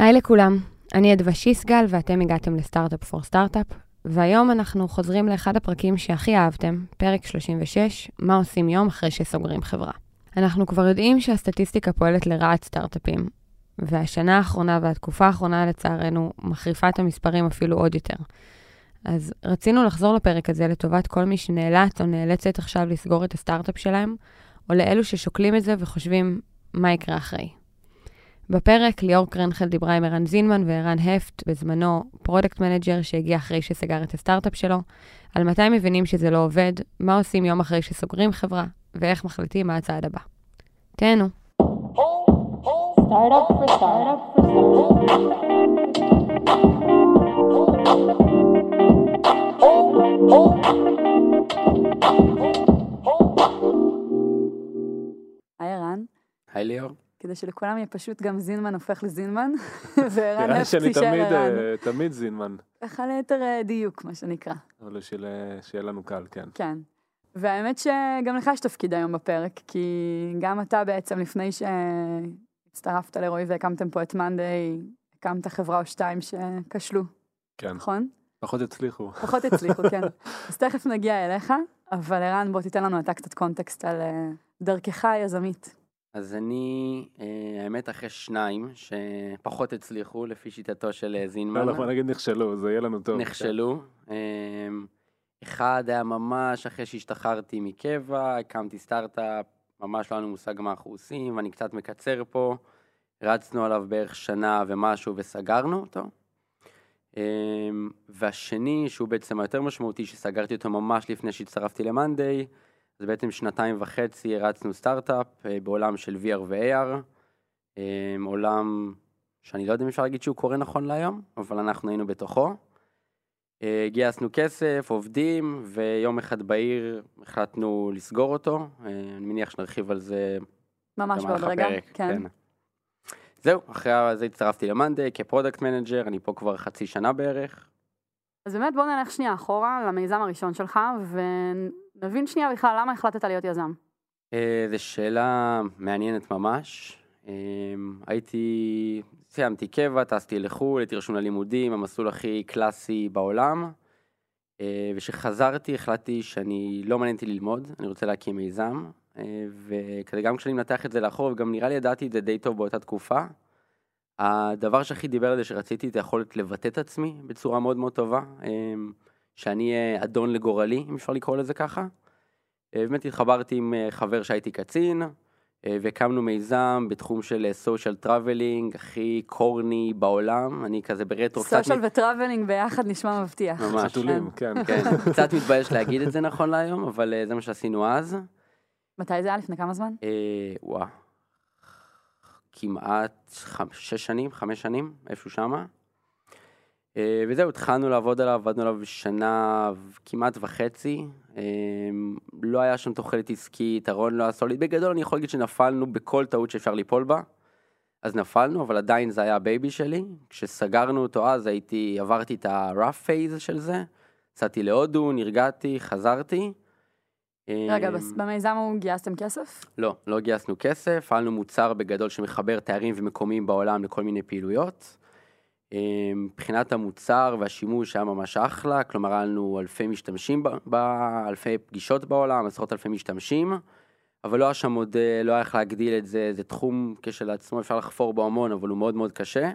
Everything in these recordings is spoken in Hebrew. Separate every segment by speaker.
Speaker 1: היי לכולם, אני אדווה שיסגל ואתם הגעתם לסטארט-אפ פור סטארט-אפ, והיום אנחנו חוזרים לאחד הפרקים שהכי אהבתם, פרק 36, מה עושים יום אחרי שסוגרים חברה. אנחנו כבר יודעים שהסטטיסטיקה פועלת לרעת סטארט-אפים, והשנה האחרונה והתקופה האחרונה לצערנו מחריפה את המספרים אפילו עוד יותר. אז רצינו לחזור לפרק הזה לטובת כל מי שנאלץ או נאלצת עכשיו לסגור את הסטארט-אפ שלהם, או לאלו ששוקלים את זה וחושבים מה יקרה אחרי. בפרק ליאור קרנחל דיברה עם ערן זינמן וערן הלפט, בזמנו product manager שהגיע אחרי שסגר את הסטארט-אפ שלו, על מתי מבינים שזה לא עובד, מה עושים יום אחרי שסוגרים חברה, ואיך מחליטים מה הצעד הבא. תהנו.
Speaker 2: היי ערן,
Speaker 3: היי ליאור.
Speaker 2: כדי שלכולם יהיה פשוט גם זינמן הופך לזינמן, וערן
Speaker 4: נראה לי
Speaker 2: נפט
Speaker 4: שאני
Speaker 2: תישאר
Speaker 4: תמיד,
Speaker 2: ערן.
Speaker 4: אה, תמיד זינמן,
Speaker 2: ככה ליתר אה, דיוק, מה שנקרא.
Speaker 4: אבל שיהיה שיהיה לנו קל, כן.
Speaker 2: כן. והאמת שגם לך יש תפקיד היום בפרק, כי גם אתה בעצם לפני שהצטרפת לרועי והקמתם פה את מאנדיי, הקמת חברה או שתיים שכשלו,
Speaker 4: כן,
Speaker 2: נכון?
Speaker 4: פחות הצליחו.
Speaker 2: פחות הצליחו, כן. אז תכף נגיע אליך, אבל ערן, בוא תיתן לנו אתה קצת קונטקסט על אה, דרכך היזמית.
Speaker 3: אז אני, אה, האמת, אחרי שניים שפחות הצליחו, לפי שיטתו של אה, זינמן,
Speaker 4: לא, בוא נגיד נכשלו, זה יהיה לנו טוב.
Speaker 3: נכשלו. אה, אחד היה ממש אחרי שהשתחררתי מקבע, הקמתי סטארט-אפ, ממש לא היה לנו מושג מה אנחנו עושים, ואני קצת מקצר פה. רצנו עליו בערך שנה ומשהו וסגרנו אותו. אה, והשני, שהוא בעצם היותר משמעותי, שסגרתי אותו ממש לפני שהצטרפתי למאנדיי, אז בעצם שנתיים וחצי הרצנו סטארט-אפ אה, בעולם של VR ו-AR, אה, עולם שאני לא יודע אם אפשר להגיד שהוא קורה נכון להיום, אבל אנחנו היינו בתוכו. אה, גייסנו כסף, עובדים, ויום אחד בעיר החלטנו לסגור אותו. אני מניח שנרחיב על זה
Speaker 2: ממש בעוד רגע,
Speaker 3: הפרק,
Speaker 2: כן.
Speaker 3: זהו, אחרי זה הצטרפתי ל monday כ product manager, אני פה כבר חצי שנה בערך.
Speaker 2: אז באמת בוא נלך שנייה אחורה למיזם הראשון שלך, ונבין שנייה בכלל למה החלטת להיות יזם.
Speaker 3: אה, זו שאלה מעניינת ממש. אה, הייתי, סיימתי קבע, טסתי לחו"ל, הייתי רשום ללימודים, המסלול הכי קלאסי בעולם. אה, וכשחזרתי החלטתי שאני לא מעניין אותי ללמוד, אני רוצה להקים מיזם. וכזה גם כשאני מנתח את זה לאחור, וגם נראה לי ידעתי את זה די טוב באותה תקופה. הדבר שהכי דיבר על זה שרציתי את היכולת לבטא את עצמי בצורה מאוד מאוד טובה. שאני אהיה אדון לגורלי, אם אפשר לקרוא לזה ככה. אה, באמת התחברתי עם אה, חבר שהייתי קצין, אה, והקמנו מיזם בתחום של social traveling, הכי corny בעולם, אני כזה ברטרו, קצת,
Speaker 2: social
Speaker 3: ו
Speaker 2: traveling ביחד נשמע מבטיח.
Speaker 3: ממש,
Speaker 4: חתולים, כן.
Speaker 3: כן, קצת מתבייש להגיד את זה נכון להיום, אבל זה מה שעשינו אז.
Speaker 2: מתי זה היה? לפני כמה זמן?
Speaker 3: אה, וואו, כמעט שש שנים, חמש שנים, איפשהו שמה. אה, וזהו, התחלנו לעבוד עליו, עבדנו עליו שנה כמעט וחצי. אה, לא היה שם תוחלת עסקית, הקרקע לא היה solid. בגדול אני יכול להגיד שנפלנו בכל טעות שאפשר ליפול בה. אז נפלנו, אבל עדיין זה היה ה baby שלי. כשסגרנו אותו אז הייתי, עברתי את ה-rough phase של זה. יצאתי להודו, נרגעתי, חזרתי.
Speaker 2: רגע,
Speaker 3: אה,
Speaker 2: במיזם ההוא גייסתם כסף?
Speaker 3: לא, לא גייסנו כסף, היה לנו מוצר בגדול שמחבר תארים ומקומיים בעולם לכל מיני פעילויות. אה, מבחינת המוצר והשימוש היה ממש אחלה, כלומר היה לנו אלפי משתמשים, ב, אלפי פגישות בעולם, עשרות אלפי משתמשים, אבל לא היה שם עוד, אה, לא היה איך להגדיל את זה, זה תחום כשלעצמו אפשר לחפור בו המון, אבל הוא מאוד מאוד קשה.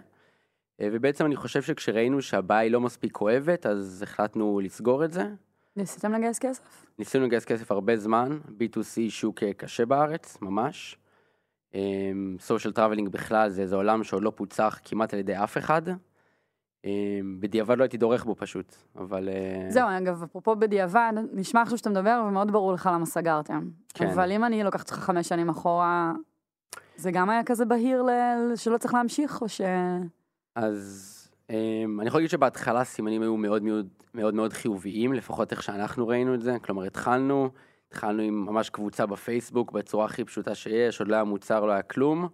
Speaker 3: אה, ובעצם אני חושב שכשראינו שהבעיה היא לא מספיק כואבת, אז החלטנו לסגור את זה.
Speaker 2: ניסיתם לגייס כסף?
Speaker 3: ניסינו לגייס כסף הרבה זמן, B2C שוק קשה בארץ, ממש. social traveling בכלל זה איזה עולם שעוד לא פוצח כמעט על ידי אף אחד. אמ, בדיעבד לא הייתי דורך בו פשוט, אבל... אה,
Speaker 2: זהו, אגב, אפרופו בדיעבד, נשמע עכשיו שאתה מדבר, ומאוד ברור לך למה סגרתם.
Speaker 3: כן.
Speaker 2: אבל אם אני לוקחת אותך חמש שנים אחורה, זה גם היה כזה בהיר ל- שלא צריך להמשיך, או ש...
Speaker 3: אז אמ, אני יכול להגיד שבהתחלה הסימנים היו מאוד מאוד מאוד מאוד חיוביים, לפחות איך שאנחנו ראינו את זה. כלומר, התחלנו, התחלנו עם ממש קבוצה בפייסבוק בצורה הכי פשוטה שיש, עוד לא היה מוצר, לא היה כלום.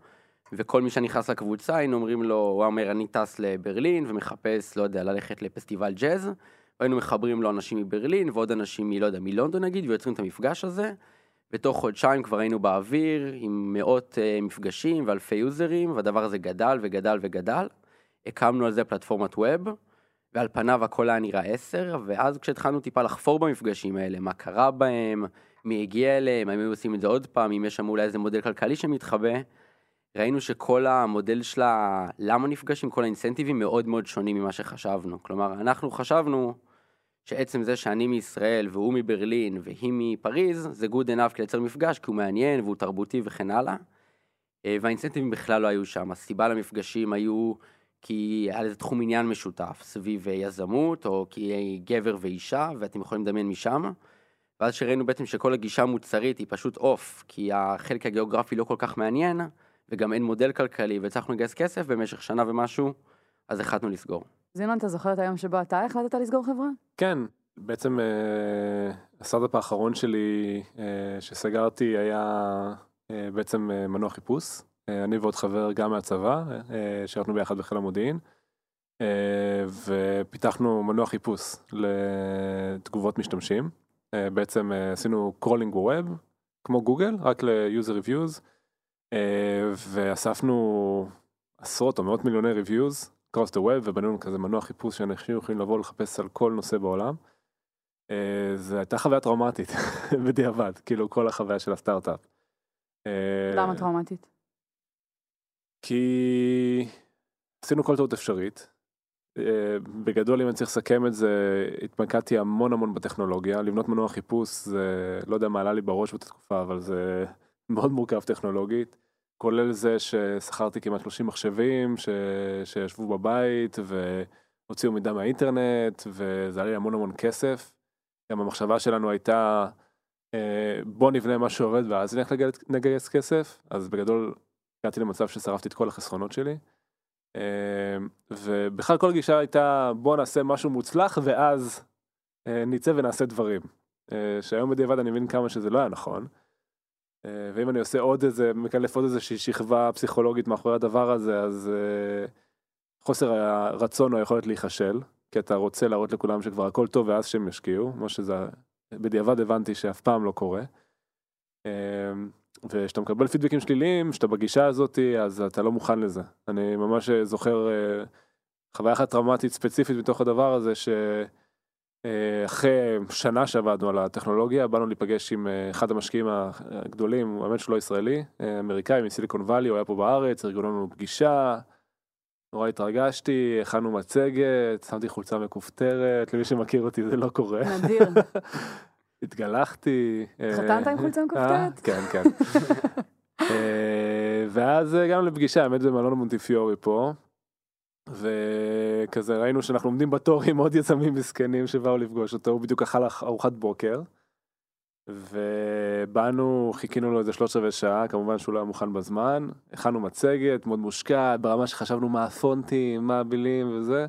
Speaker 3: וכל מי שנכנס לקבוצה היינו אומרים לו, הוא אומר אני טס לברלין ומחפש, לא יודע, ללכת לפסטיבל ג'אז, והיינו מחברים לו אנשים מברלין ועוד אנשים מלא יודע, מלונדון נגיד, ויוצרים את המפגש הזה. ותוך חודשיים כבר היינו באוויר עם מאות uh, מפגשים ואלפי יוזרים, והדבר הזה גדל וגדל וגדל. הקמנו על זה פלטפורמת ווב, ועל פניו הכל היה נראה עשר, ואז כשהתחלנו טיפה לחפור במפגשים האלה, מה קרה בהם, מי הגיע אליהם, האם היו עושים את זה עוד פעם, אם יש שם אולי איזה מודל כלכלי שמתחבא, ראינו שכל המודל של למה נפגשים, כל האינסנטיבים מאוד מאוד שונים ממה שחשבנו. כלומר, אנחנו חשבנו שעצם זה שאני מישראל והוא מברלין והיא מפריז, זה good enough לייצר מפגש, כי הוא מעניין והוא תרבותי וכן הלאה. אה, והאינסנטיבים בכלל לא היו שם. הסיבה למפגשים היו כי היה לזה תחום עניין משותף, סביב אה, יזמות, או כי גבר ואישה, ואתם יכולים לדמיין משם. ואז שראינו בעצם שכל הגישה המוצרית היא פשוט אוף, כי החלק הגיאוגרפי לא כל כך מעניין, וגם אין מודל כלכלי, והצלחנו לגייס כסף במשך שנה ומשהו, אז החלטנו לסגור.
Speaker 2: אז ערן, אתה זוכר את היום שבו אתה החלטת לסגור חברה?
Speaker 4: כן, בעצם אה, הסטארט-אפ האחרון שלי אה, שסגרתי היה אה, בעצם אה, מנוע חיפוש. אה, אני ועוד חבר גם מהצבא, אה, שירתנו ביחד בחיל המודיעין, אה, ופיתחנו מנוע חיפוש לתגובות משתמשים. אה, בעצם אה, עשינו crawling web, כמו גוגל, רק ל-user reviews, אה, ואספנו עשרות או מאות מיליוני reviews across the web ובנינו כזה מנוע חיפוש שאנשים יכולים לבוא לחפש על כל נושא בעולם. אה, זו הייתה חוויה טראומטית בדיעבד, כאילו כל החוויה של הסטארט-אפ. אה,
Speaker 2: למה טראומטית?
Speaker 4: כי עשינו כל טעות אפשרית. אה, בגדול אם אני צריך לסכם את זה התמקדתי המון המון בטכנולוגיה לבנות מנוע חיפוש זה לא יודע מה עלה לי בראש באותה תקופה אבל זה מאוד מורכב טכנולוגית. כולל זה ששכרתי כמעט 30 מחשבים ש... שישבו בבית והוציאו מידע מהאינטרנט וזה היה לי המון המון כסף. גם המחשבה שלנו הייתה אה, בוא נבנה משהו עובד ואז נלך לגייס כסף אז בגדול הגעתי למצב ששרפתי את כל החסכונות שלי. אה, ובכלל כל הגישה הייתה בוא נעשה משהו מוצלח ואז אה, נצא ונעשה דברים. אה, שהיום בדיעבד אני מבין כמה שזה לא היה נכון. אה, ואם אני עושה עוד איזה, מקלף עוד איזושהי שכבה פסיכולוגית מאחורי הדבר הזה, אז חוסר הרצון או היכולת להיכשל, כי אתה רוצה להראות לכולם שכבר הכל טוב ואז שהם ישקיעו, כמו שזה, בדיעבד הבנתי שאף פעם לא קורה. אה, וכשאתה מקבל פידבקים שליליים, שאתה בגישה הזאת, אז אתה לא מוכן לזה. אני ממש זוכר אה, חוויה אחת טראומטית ספציפית מתוך הדבר הזה, ש... אה, שנה שעבדנו על הטכנולוגיה באנו להיפגש עם אה, אחד המשקיעים הגדולים, האמת שהוא לא ישראלי, אה, אמריקאי מסיליקון וואלי, הוא היה פה בארץ, ארגנו לנו פגישה, נורא התרגשתי, הכנו מצגת, שמתי חולצה מכופתרת, למי שמכיר אותי זה לא קורה.
Speaker 2: נדיר.
Speaker 4: התגלחתי.
Speaker 2: התחתנת עם חולצה מכופתרת?
Speaker 4: כן, כן. ואז הגענו לפגישה, האמת במלון מונטיפיורי פה. וכזה ראינו שאנחנו עומדים בתור עם עוד יזמים מסכנים שבאו לפגוש אותו, הוא בדיוק אכל ארוחת בוקר. ובאנו, חיכינו לו איזה שלוש רבעי שעה, כמובן שהוא לא היה מוכן בזמן, הכנו מצגת מאוד מושקעת, ברמה שחשבנו מה הפונטים, מה הבילים וזה.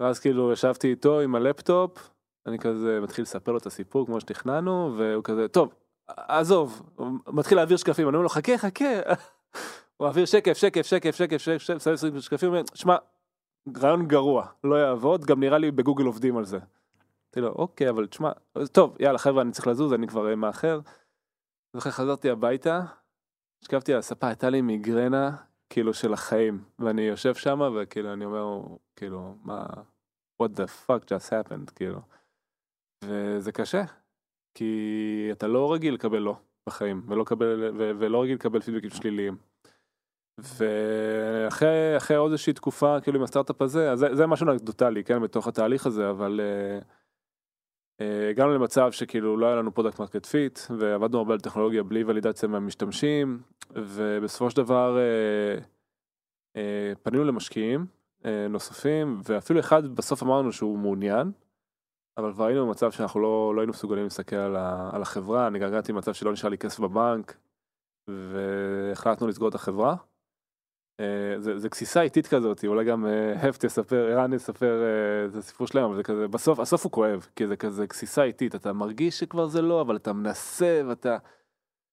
Speaker 4: ואז כאילו ישבתי איתו עם הלפטופ, אני כזה מתחיל לספר לו את הסיפור כמו שתכננו, והוא כזה, טוב, עזוב, הוא מתחיל להעביר שקפים, אני אומר לו, חכה, חכה. הוא מעביר שקף, שקף, שקף, שקף, שקף, שקף, שקף, שקפים, שמע, רעיון גרוע, לא יעבוד, גם נראה לי בגוגל עובדים על זה. אמרתי לו, אוקיי, אבל תשמע, טוב, יאללה חבר'ה, אני צריך לזוז, אני כבר אה, מאחר. ואחרי חזרתי הביתה, השקפתי על הספה, הייתה לי מיגרנה, כאילו, של החיים. ואני יושב שם, וכאילו, אני אומר, כאילו, מה, what the fuck just happened, כאילו. וזה קשה, כי אתה לא רגיל לקבל לא בחיים, ולא, קבל, ו- ולא רגיל לקבל פידבקים שליליים. ואחרי אחרי עוד איזושהי תקופה כאילו עם הסטארט-אפ הזה, אז זה, זה משהו אנקדוטלי, כן, בתוך התהליך הזה, אבל uh, uh, הגענו למצב שכאילו לא היה לנו product market fit, ועבדנו הרבה על טכנולוגיה בלי ולידציה מהמשתמשים, ובסופו של דבר uh, uh, פנינו למשקיעים uh, נוספים, ואפילו אחד בסוף אמרנו שהוא מעוניין, אבל כבר היינו במצב שאנחנו לא, לא היינו מסוגלים להסתכל על, ה, על החברה, אני גם הגעתי למצב שלא נשאר לי כסף בבנק, והחלטנו לסגור את החברה. זה, זה גסיסה איטית כזאת, אולי גם הפט יספר, ערן יספר את הסיפור שלהם, אבל זה כזה, בסוף, הסוף הוא כואב, כי זה כזה גסיסה איטית, אתה מרגיש שכבר זה לא, אבל אתה מנסה ואתה...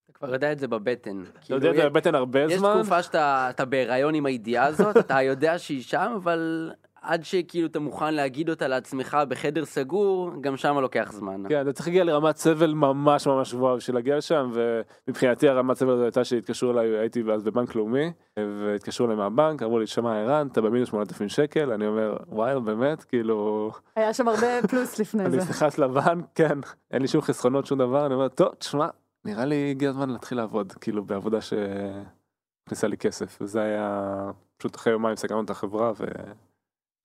Speaker 3: אתה כבר יודע את זה בבטן.
Speaker 4: אתה יודע את זה בבטן הרבה
Speaker 3: יש
Speaker 4: זמן.
Speaker 3: תקופה שאתה בהיריון עם הידיעה הזאת, אתה יודע שהיא שם, אבל עד שכאילו אתה מוכן להגיד אותה לעצמך בחדר סגור, גם שם לוקח זמן.
Speaker 4: כן, אתה צריך להגיע לרמת סבל ממש ממש גבוהה בשביל להגיע לשם, ומבחינתי הרמת סבל הזו הייתה שהתקשרו אליי, הייתי אז בבנק לאומי, והתקשרו אליי מהבנק, אמרו לי, שמע ערן, אתה במינוס 8,000 שקל, אני אומר, וואי, באמת, כאילו...
Speaker 2: היה שם הרבה פלוס לפני זה.
Speaker 4: אני נכנס לבנק, כן, אין לי שום חסכונות, שום דבר, אני אומר, טוב, תשמע, נראה לי הגיע הזמן להתחיל לעבוד, כאילו, בעבודה שהכניסה לי כסף, וזה היה, פשוט אחרי יומיים סגרנו את החברה,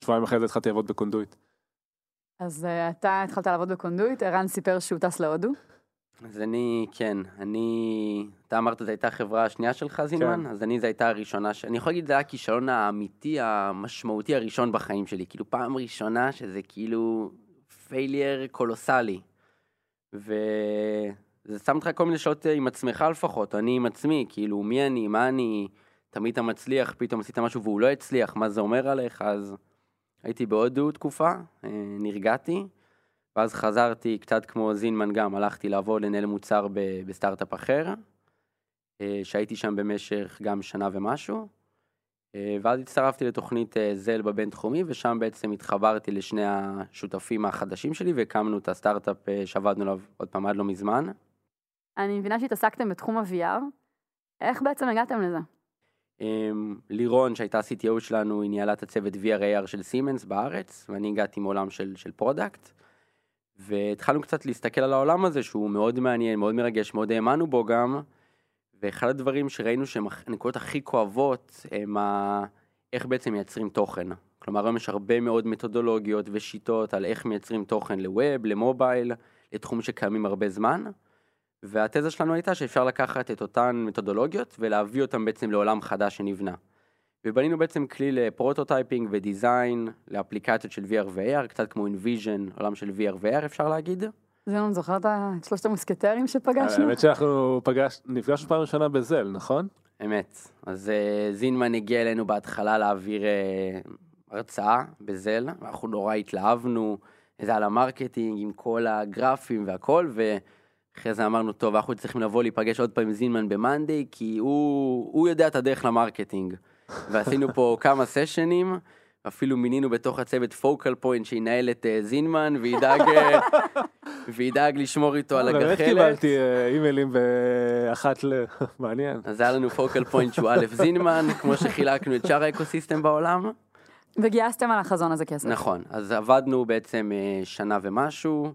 Speaker 4: ושבועיים אחרי זה התחלתי לעבוד בקונדויט.
Speaker 2: אז uh, אתה התחלת לעבוד בקונדויט, ערן סיפר שהוא טס להודו.
Speaker 3: אז אני, כן, אני, אתה אמרת זו הייתה החברה השנייה שלך, זינמן? כן. אז אני, זו הייתה הראשונה, ש... אני יכול להגיד, זה היה הכישלון האמיתי, המשמעותי הראשון בחיים שלי. כאילו, פעם ראשונה שזה כאילו failure קולוסלי. וזה שם אותך כל מיני שעות עם עצמך לפחות, אני עם עצמי, כאילו, מי אני, מה אני, תמיד אתה מצליח, פתאום עשית משהו והוא לא הצליח, מה זה אומר עליך, אז הייתי בהודו תקופה, אה, נרגעתי. ואז חזרתי קצת כמו זינמן גם, הלכתי לעבוד לנהל מוצר בסטארט-אפ אחר, אה, שהייתי שם במשך גם שנה ומשהו, אה, ואז הצטרפתי לתוכנית זל בבינתחומי, ושם בעצם התחברתי לשני השותפים החדשים שלי, והקמנו את הסטארט-אפ שעבדנו עליו עוד פעם עד לא מזמן.
Speaker 2: אני מבינה שהתעסקתם בתחום ה-VR, איך בעצם הגעתם לזה?
Speaker 3: לירון, שהייתה CTO שלנו, היא ניהלה את הצוות VR-AR של סימנס בארץ, ואני הגעתי מעולם של, של product. והתחלנו קצת להסתכל על העולם הזה שהוא מאוד מעניין, מאוד מרגש, מאוד האמנו בו גם, ואחד הדברים שראינו שהם הנקודות הכי כואבות הם ה... איך בעצם מייצרים תוכן. כלומר היום יש הרבה מאוד מתודולוגיות ושיטות על איך מייצרים תוכן ל web, ל mobile, לתחום שקיימים הרבה זמן, והתזה שלנו הייתה שאפשר לקחת את אותן מתודולוגיות ולהביא אותן בעצם לעולם חדש שנבנה. ובנינו בעצם כלי ל prototyping ו design לאפליקציות של VR ו-AR, קצת כמו InVision, עולם של VR ו-AR אפשר להגיד.
Speaker 2: זהו, זוכרת את שלושת המוסקטרים שפגשנו?
Speaker 4: האמת שאנחנו פגש... נפגשנו פעם ראשונה בזל, נכון?
Speaker 3: אמת. אז uh, זינמן הגיע אלינו בהתחלה להעביר uh, הרצאה בזל, ואנחנו נורא התלהבנו, זה על ה marketing עם כל הגרפים והכל, ואחרי זה אמרנו, טוב, אנחנו צריכים לבוא להיפגש עוד פעם עם זינמן במאנדי, כי הוא, הוא יודע את הדרך ל marketing. ועשינו פה כמה סשנים, אפילו מינינו בתוך הצוות focal point שינהל את uh, זינמן וידאג, אה, וידאג לשמור איתו על הגחלת. באמת
Speaker 4: קיבלתי uh, אימיילים באחת ל... מעניין.
Speaker 3: אז היה לנו focal point שהוא א' זינמן, כמו שחילקנו את שאר ה ecosystem בעולם.
Speaker 2: וגייסתם על החזון הזה כסף.
Speaker 3: נכון, אז עבדנו בעצם uh, שנה ומשהו.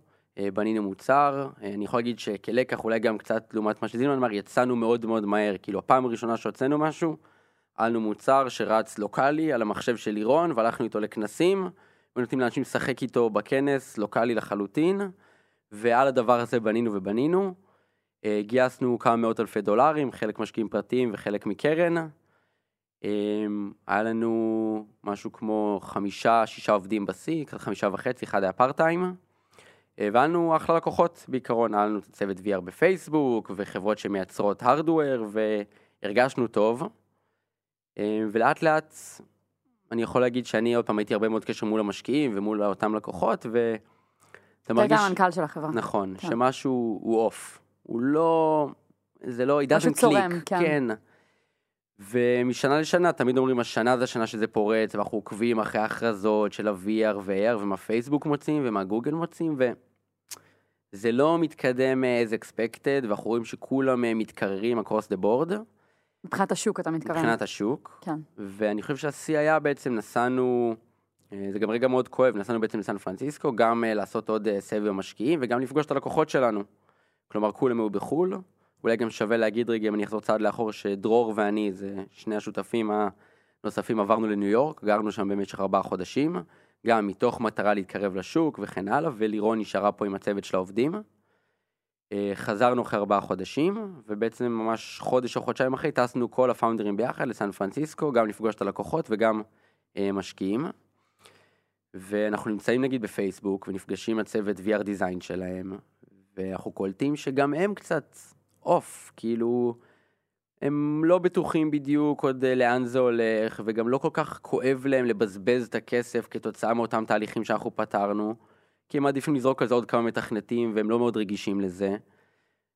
Speaker 3: בנינו מוצר, אני יכול להגיד שכלקח אולי גם קצת לעומת מה שזינמן אמר, יצאנו מאוד מאוד מהר, כאילו הפעם הראשונה שהוצאנו משהו, היה לנו מוצר שרץ לוקאלי על המחשב של לירון, והלכנו איתו לכנסים, ונותנים לאנשים לשחק איתו בכנס, לוקאלי לחלוטין, ועל הדבר הזה בנינו ובנינו. אה, גייסנו כמה מאות אלפי דולרים, חלק משקיעים פרטיים וחלק מקרן. אה, היה לנו משהו כמו חמישה, שישה עובדים בשיא, חמישה וחצי, אחד היה פארט-טיים. והיה לנו אחלה לקוחות בעיקרון, היה לנו צוות VR בפייסבוק, וחברות שמייצרות הרדוור, והרגשנו טוב. אה, ולאט לאט אני יכול להגיד שאני עוד פעם הייתי הרבה מאוד קשר מול המשקיעים ומול אותם לקוחות
Speaker 2: ואתה מרגיש... אתה גם המנכ"ל של החברה.
Speaker 3: נכון, כן. שמשהו הוא אוף. הוא לא... זה לא...
Speaker 2: משהו צורם, כן.
Speaker 3: כן. ומשנה לשנה תמיד אומרים השנה זה השנה שזה פורץ ואנחנו עוקבים אחרי ההכרזות של ה-VR ו-AR ומה פייסבוק מוצאים ומה גוגל מוצאים וזה לא מתקדם as expected ואנחנו רואים שכולם מתקררים across the board.
Speaker 2: מבחינת השוק אתה מתכוון.
Speaker 3: מבחינת השוק.
Speaker 2: כן.
Speaker 3: ואני חושב שהשיא היה בעצם נסענו, אה, זה גם רגע מאוד כואב, נסענו בעצם לסן פרנסיסקו, גם אה, לעשות עוד אה, סבב משקיעים וגם לפגוש את הלקוחות שלנו. כלומר כולם היו בחו"ל, אולי גם שווה להגיד רגע אם אני אחזור צעד לאחור שדרור ואני, זה שני השותפים הנוספים עברנו לניו יורק, גרנו שם במשך ארבעה חודשים, גם מתוך מטרה להתקרב לשוק וכן הלאה, ולירון נשארה פה עם הצוות של העובדים. אה, חזרנו אחרי ארבעה חודשים, ובעצם ממש חודש או חודשיים אחרי טסנו כל הפאונדרים ביחד לסן פרנסיסקו, גם לפגוש את הלקוחות וגם אה, משקיעים. ואנחנו נמצאים נגיד בפייסבוק ונפגשים עם הצוות VR דיזיין שלהם, ואנחנו קולטים שגם הם קצת אוף, כאילו, הם לא בטוחים בדיוק עוד אה, לאן זה הולך, וגם לא כל כך כואב להם לבזבז את הכסף כתוצאה מאותם תהליכים שאנחנו פתרנו. כי הם מעדיפים לזרוק על זה עוד כמה מתכנתים והם לא מאוד רגישים לזה.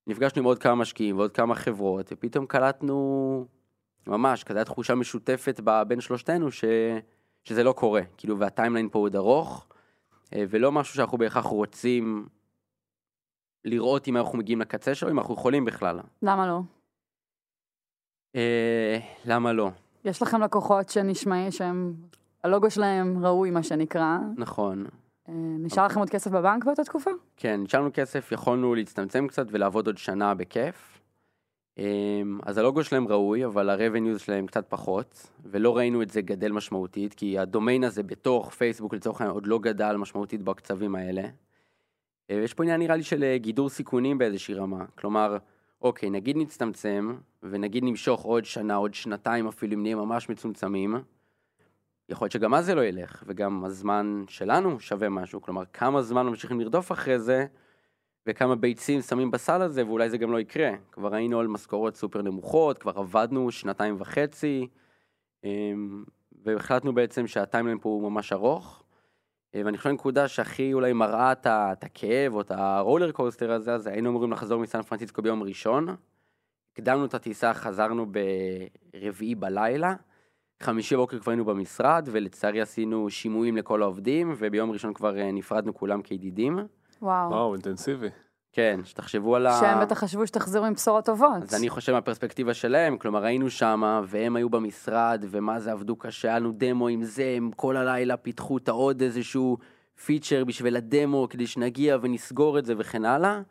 Speaker 3: נפגשנו עם עוד כמה משקיעים ועוד כמה חברות, ופתאום קלטנו ממש, כזו הייתה תחושה משותפת בין שלושתנו, ש... שזה לא קורה, כאילו, והטיימליין פה עוד ארוך, אה, ולא משהו שאנחנו בהכרח רוצים לראות אם אנחנו מגיעים לקצה שלו, אם אנחנו יכולים בכלל.
Speaker 2: למה לא?
Speaker 3: אה, למה לא?
Speaker 2: יש לכם לקוחות שנשמעים שהם, הלוגו שלהם ראוי, מה שנקרא.
Speaker 3: נכון.
Speaker 2: אה, נשאר לכם עוד כסף בבנק באותה תקופה?
Speaker 3: כן, נשארנו כסף, יכולנו להצטמצם קצת ולעבוד עוד שנה בכיף. אה, אז הלוגו שלהם ראוי, אבל ה-revenues שלהם קצת פחות, ולא ראינו את זה גדל משמעותית, כי הדומיין הזה בתוך פייסבוק לצורך העניין עוד לא גדל משמעותית בקצבים האלה. אה, יש פה עניין נראה לי של אה, גידור סיכונים באיזושהי רמה. כלומר, אוקיי, נגיד נצטמצם, ונגיד נמשוך עוד שנה, עוד שנתיים אפילו, אם נהיה ממש מצומצמים, יכול להיות שגם אז זה לא ילך, וגם הזמן שלנו שווה משהו. כלומר, כמה זמן ממשיכים לרדוף אחרי זה, וכמה ביצים שמים בסל הזה, ואולי זה גם לא יקרה. כבר היינו על משכורות סופר נמוכות, כבר עבדנו שנתיים וחצי, אמ, והחלטנו בעצם שה timeline פה הוא ממש ארוך. אה, ואני חושב שהנקודה שהכי אולי מראה את ה- את הכאב או את הרולר קוסטר הזה, אז היינו אמורים לחזור מסן פרנסיסקו ביום ראשון. הקדמנו את הטיסה, חזרנו ברביעי בלילה. חמישי בבוקר כבר היינו במשרד, ולצערי עשינו שימועים לכל העובדים, וביום ראשון כבר אה, נפרדנו כולם כידידים.
Speaker 2: וואו.
Speaker 4: וואו, אינטנסיבי.
Speaker 3: כן, שתחשבו על ה...
Speaker 2: שהם בטח חשבו שתחזרו עם בשורות טובות.
Speaker 3: אז אני חושב מהפרספקטיבה שלהם, כלומר היינו שם, והם היו במשרד, ומה זה עבדו קשה, היה לנו דמו עם זה, הם כל הלילה פיתחו את העוד איזשהו פיצ'ר בשביל הדמו, כדי שנגיע ונסגור את זה וכן הלאה.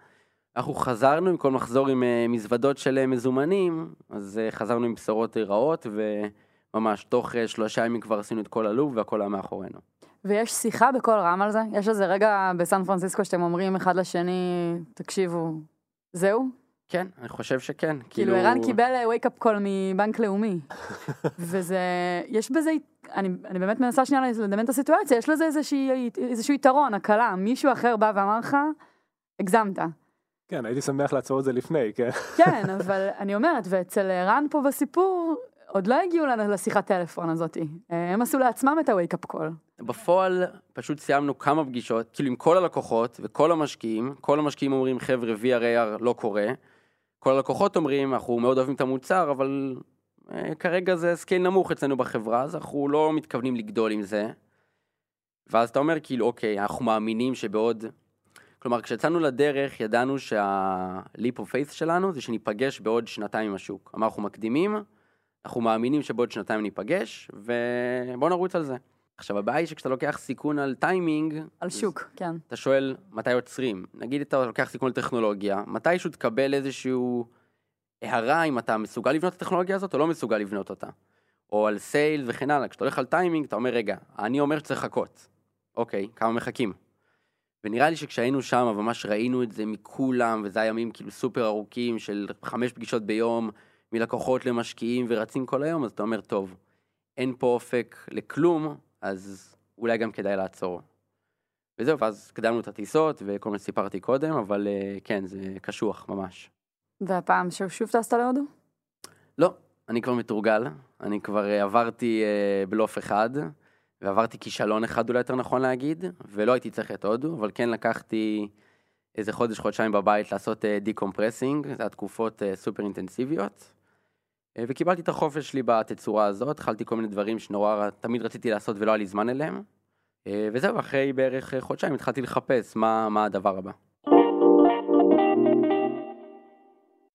Speaker 3: אנחנו חזרנו עם כל מחזור עם אה, מזוודות של אה, מזומנים, אז אה, חזרנו עם בשורות רעות, וממש תוך שלושה ימים כבר עשינו את כל הלופ והכל היה מאחורינו.
Speaker 2: ויש שיחה בקול רם על זה? יש איזה רגע בסן פרנסיסקו שאתם אומרים אחד לשני, תקשיבו, זהו?
Speaker 3: כן, אני חושב שכן.
Speaker 2: כאילו ערן קיבל wake-up call מבנק לאומי. וזה, יש בזה, אני, אני באמת מנסה שנייה לדמיין את הסיטואציה, יש לזה איזושהי, איזשהו יתרון, הקלה. מישהו אחר בא ואמר לך, הגזמת.
Speaker 4: כן, הייתי שמח לעצור את זה לפני, כן.
Speaker 2: כן, אבל אני אומרת, ואצל ערן פה בסיפור, עוד לא הגיעו לשיחת טלפון הזאתי. הם עשו לעצמם את ה-wake-up call.
Speaker 3: בפועל פשוט סיימנו כמה פגישות, כאילו עם כל הלקוחות וכל המשקיעים, כל המשקיעים אומרים חבר'ה VRAR לא קורה, כל הלקוחות אומרים אנחנו מאוד אוהבים את המוצר אבל אה, כרגע זה scale נמוך אצלנו בחברה אז אנחנו לא מתכוונים לגדול עם זה. ואז אתה אומר כאילו אוקיי אנחנו מאמינים שבעוד, כלומר כשיצאנו לדרך ידענו שה-leap of faith שלנו זה שניפגש בעוד שנתיים עם השוק, אמר אנחנו מקדימים, אנחנו מאמינים שבעוד שנתיים ניפגש ובואו נרוץ על זה. עכשיו הבעיה היא שכשאתה לוקח סיכון על טיימינג,
Speaker 2: על
Speaker 3: אז
Speaker 2: שוק, כן.
Speaker 3: אתה שואל מתי עוצרים. נגיד אתה לוקח סיכון על טכנולוגיה, מתישהו תקבל איזשהו הערה אם אתה מסוגל לבנות את הטכנולוגיה הזאת או לא מסוגל לבנות אותה. או על סייל וכן הלאה. כשאתה הולך על טיימינג אתה אומר רגע, אני אומר שצריך לחכות. אוקיי, כמה מחכים. ונראה לי שכשהיינו שם ממש ראינו את זה מכולם, וזה היה ימים כאילו סופר ארוכים של חמש פגישות ביום, מלקוחות למשקיעים ורצים כל היום, אז אתה אומר טוב, אין פה אופק לכלום, אז אולי גם כדאי לעצור. וזהו, ואז קדמנו את הטיסות וכל מה שסיפרתי קודם, אבל אה, כן, זה קשוח ממש.
Speaker 2: והפעם שוב טסת להודו?
Speaker 3: לא, אני כבר מתורגל, אני כבר אה, עברתי אה, בלוף אחד, ועברתי כישלון אחד אולי יותר נכון להגיד, ולא הייתי צריך את הודו, אבל כן לקחתי איזה חודש, חודשיים בבית לעשות decompressing, זה היה תקופות אה, סופר אינטנסיביות. אה, וקיבלתי את החופש שלי בתצורה הזאת, התחלתי כל מיני דברים שנורא תמיד רציתי לעשות ולא היה לי זמן אליהם. אה, וזהו, אחרי בערך אה, חודשיים התחלתי לחפש מה, מה הדבר הבא.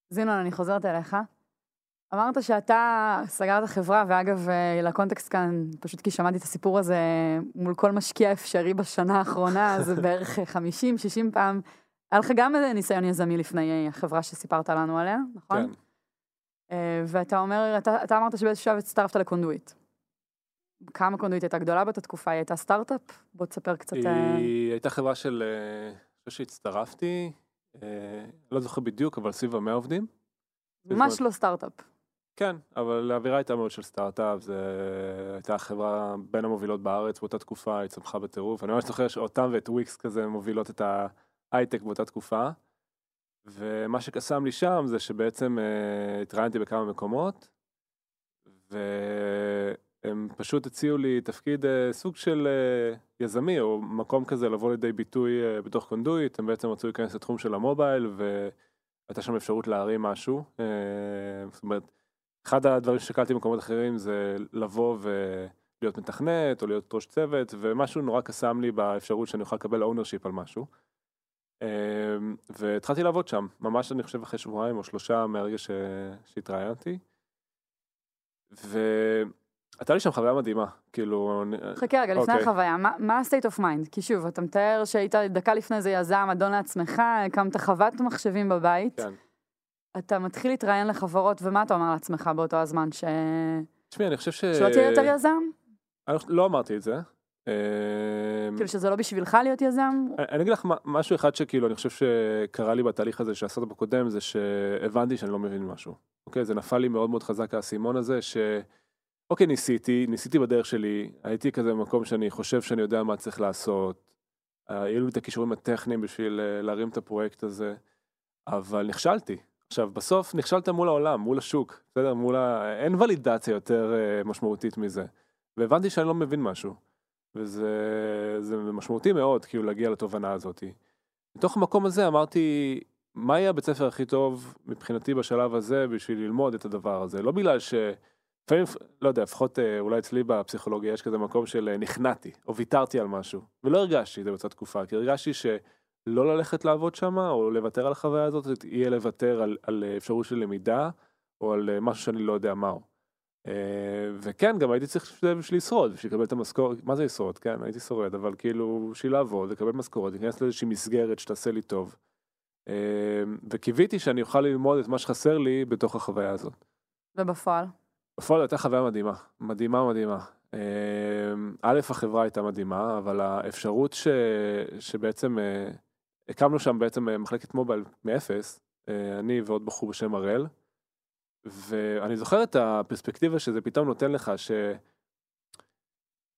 Speaker 2: זינון, אני חוזרת אליך. אמרת שאתה סגרת חברה, ואגב, לקונטקסט כאן, פשוט כי שמעתי את הסיפור הזה מול כל משקיע אפשרי בשנה האחרונה, זה בערך 50-60 פעם. היה לך גם ניסיון יזמי לפני החברה שסיפרת לנו עליה, נכון?
Speaker 4: כן.
Speaker 2: אה, ואתה אומר, אתה, אתה אמרת שבאיזשהו שלב הצטרפת לקונדויט. כמה קונדויט הייתה גדולה באותה תקופה? היא הייתה סטארט-אפ? בוא תספר קצת. אה,
Speaker 4: היא הייתה חברה של, אה, אני חושב שהצטרפתי, לא זוכר בדיוק, אבל סביב המאה עובדים.
Speaker 2: ממש לא סטארט-אפ.
Speaker 4: כן, אבל האווירה הייתה מאוד של סטארט-אפ, זה הייתה חברה בין המובילות בארץ באותה תקופה, היא צמחה בטירוף. אני ממש זוכר שאותם ואת וויקס כזה מובילות את ההייטק באותה תקופה. ומה שקסם לי שם זה שבעצם אה, התראיינתי בכמה מקומות, והם פשוט הציעו לי תפקיד אה, סוג של אה, יזמי, או מקום כזה לבוא לידי ביטוי אה, בתוך קונדויט, הם בעצם רצו להיכנס לתחום של ה mobile, והייתה שם אפשרות להרים משהו. אה, זאת אומרת, אחד הדברים ששקלתי במקומות אחרים זה לבוא להיות מתכנת או להיות ראש צוות, ומשהו נורא קסם לי באפשרות שאני אוכל לקבל ownership על משהו. אמ, והתחלתי לעבוד שם, ממש אני חושב אחרי שבועיים או שלושה מהרגע ש... שהתראיינתי. והייתה לי שם חוויה מדהימה, כאילו...
Speaker 2: חכה רגע, לפני
Speaker 4: אוקיי.
Speaker 2: החוויה, מה- מה ה-state of mind? כי שוב, אתה מתאר שהיית דקה לפני זה יזם, אדון לעצמך, הקמת חוות מחשבים בבית.
Speaker 4: כן.
Speaker 2: אתה מתחיל להתראיין לחברות, ומה אתה אומר לעצמך באותו הזמן? ש...
Speaker 4: תשמעי, אני חושב ש...
Speaker 2: שלא תהיה יותר יזם?
Speaker 4: אני לא אמרתי את זה. אמ,
Speaker 2: כאילו שזה לא בשבילך להיות יזם?
Speaker 4: אני אגיד לך משהו אחד שכאילו אני חושב שקרה לי בתהליך הזה של הסטארט-אפ הקודם זה שהבנתי שאני לא מבין משהו. אוקיי זה נפל לי מאוד מאוד חזק האסימון הזה ש... אוקיי ניסיתי ניסיתי בדרך שלי הייתי כזה במקום שאני חושב שאני יודע מה צריך לעשות. אה, היו לי את הכישורים הטכניים בשביל אה, להרים את הפרויקט הזה אבל נכשלתי. עכשיו בסוף נכשלת מול העולם מול השוק בסדר מול ה... אין ולידציה יותר אה, משמעותית מזה. והבנתי שאני לא מבין משהו. וזה זה משמעותי מאוד כאילו להגיע לתובנה הזאת. מתוך המקום הזה אמרתי מה יהיה הבית ספר הכי טוב מבחינתי בשלב הזה בשביל ללמוד את הדבר הזה לא בגלל ש... לפעמים לא יודע לפחות אה, אולי אצלי בפסיכולוגיה יש כזה מקום של אה, נכנעתי או ויתרתי על משהו ולא הרגשתי את זה באותה תקופה כי הרגשתי שלא ללכת לעבוד שם או לוותר על החוויה הזאת יהיה לוותר על, על אה, אפשרות של למידה או על משהו שאני לא יודע מהו. אה, וכן גם הייתי צריך בשביל לשרוד בשביל לקבל את המשכורת מה זה לשרוד כן הייתי שורד אבל כאילו בשביל לעבוד לקבל משכורת להיכנס לאיזושהי מסגרת שתעשה לי טוב. אה, וקיוויתי שאני אוכל ללמוד את מה שחסר לי בתוך החוויה הזאת.
Speaker 2: ובפועל?
Speaker 4: בפועל הייתה חוויה מדהימה מדהימה מדהימה. אה, א' החברה הייתה מדהימה אבל האפשרות ש... שבעצם הקמנו שם בעצם מחלקת מובייל מאפס אני ועוד בחור בשם הראל. ואני זוכר את הפרספקטיבה שזה פתאום נותן לך ש...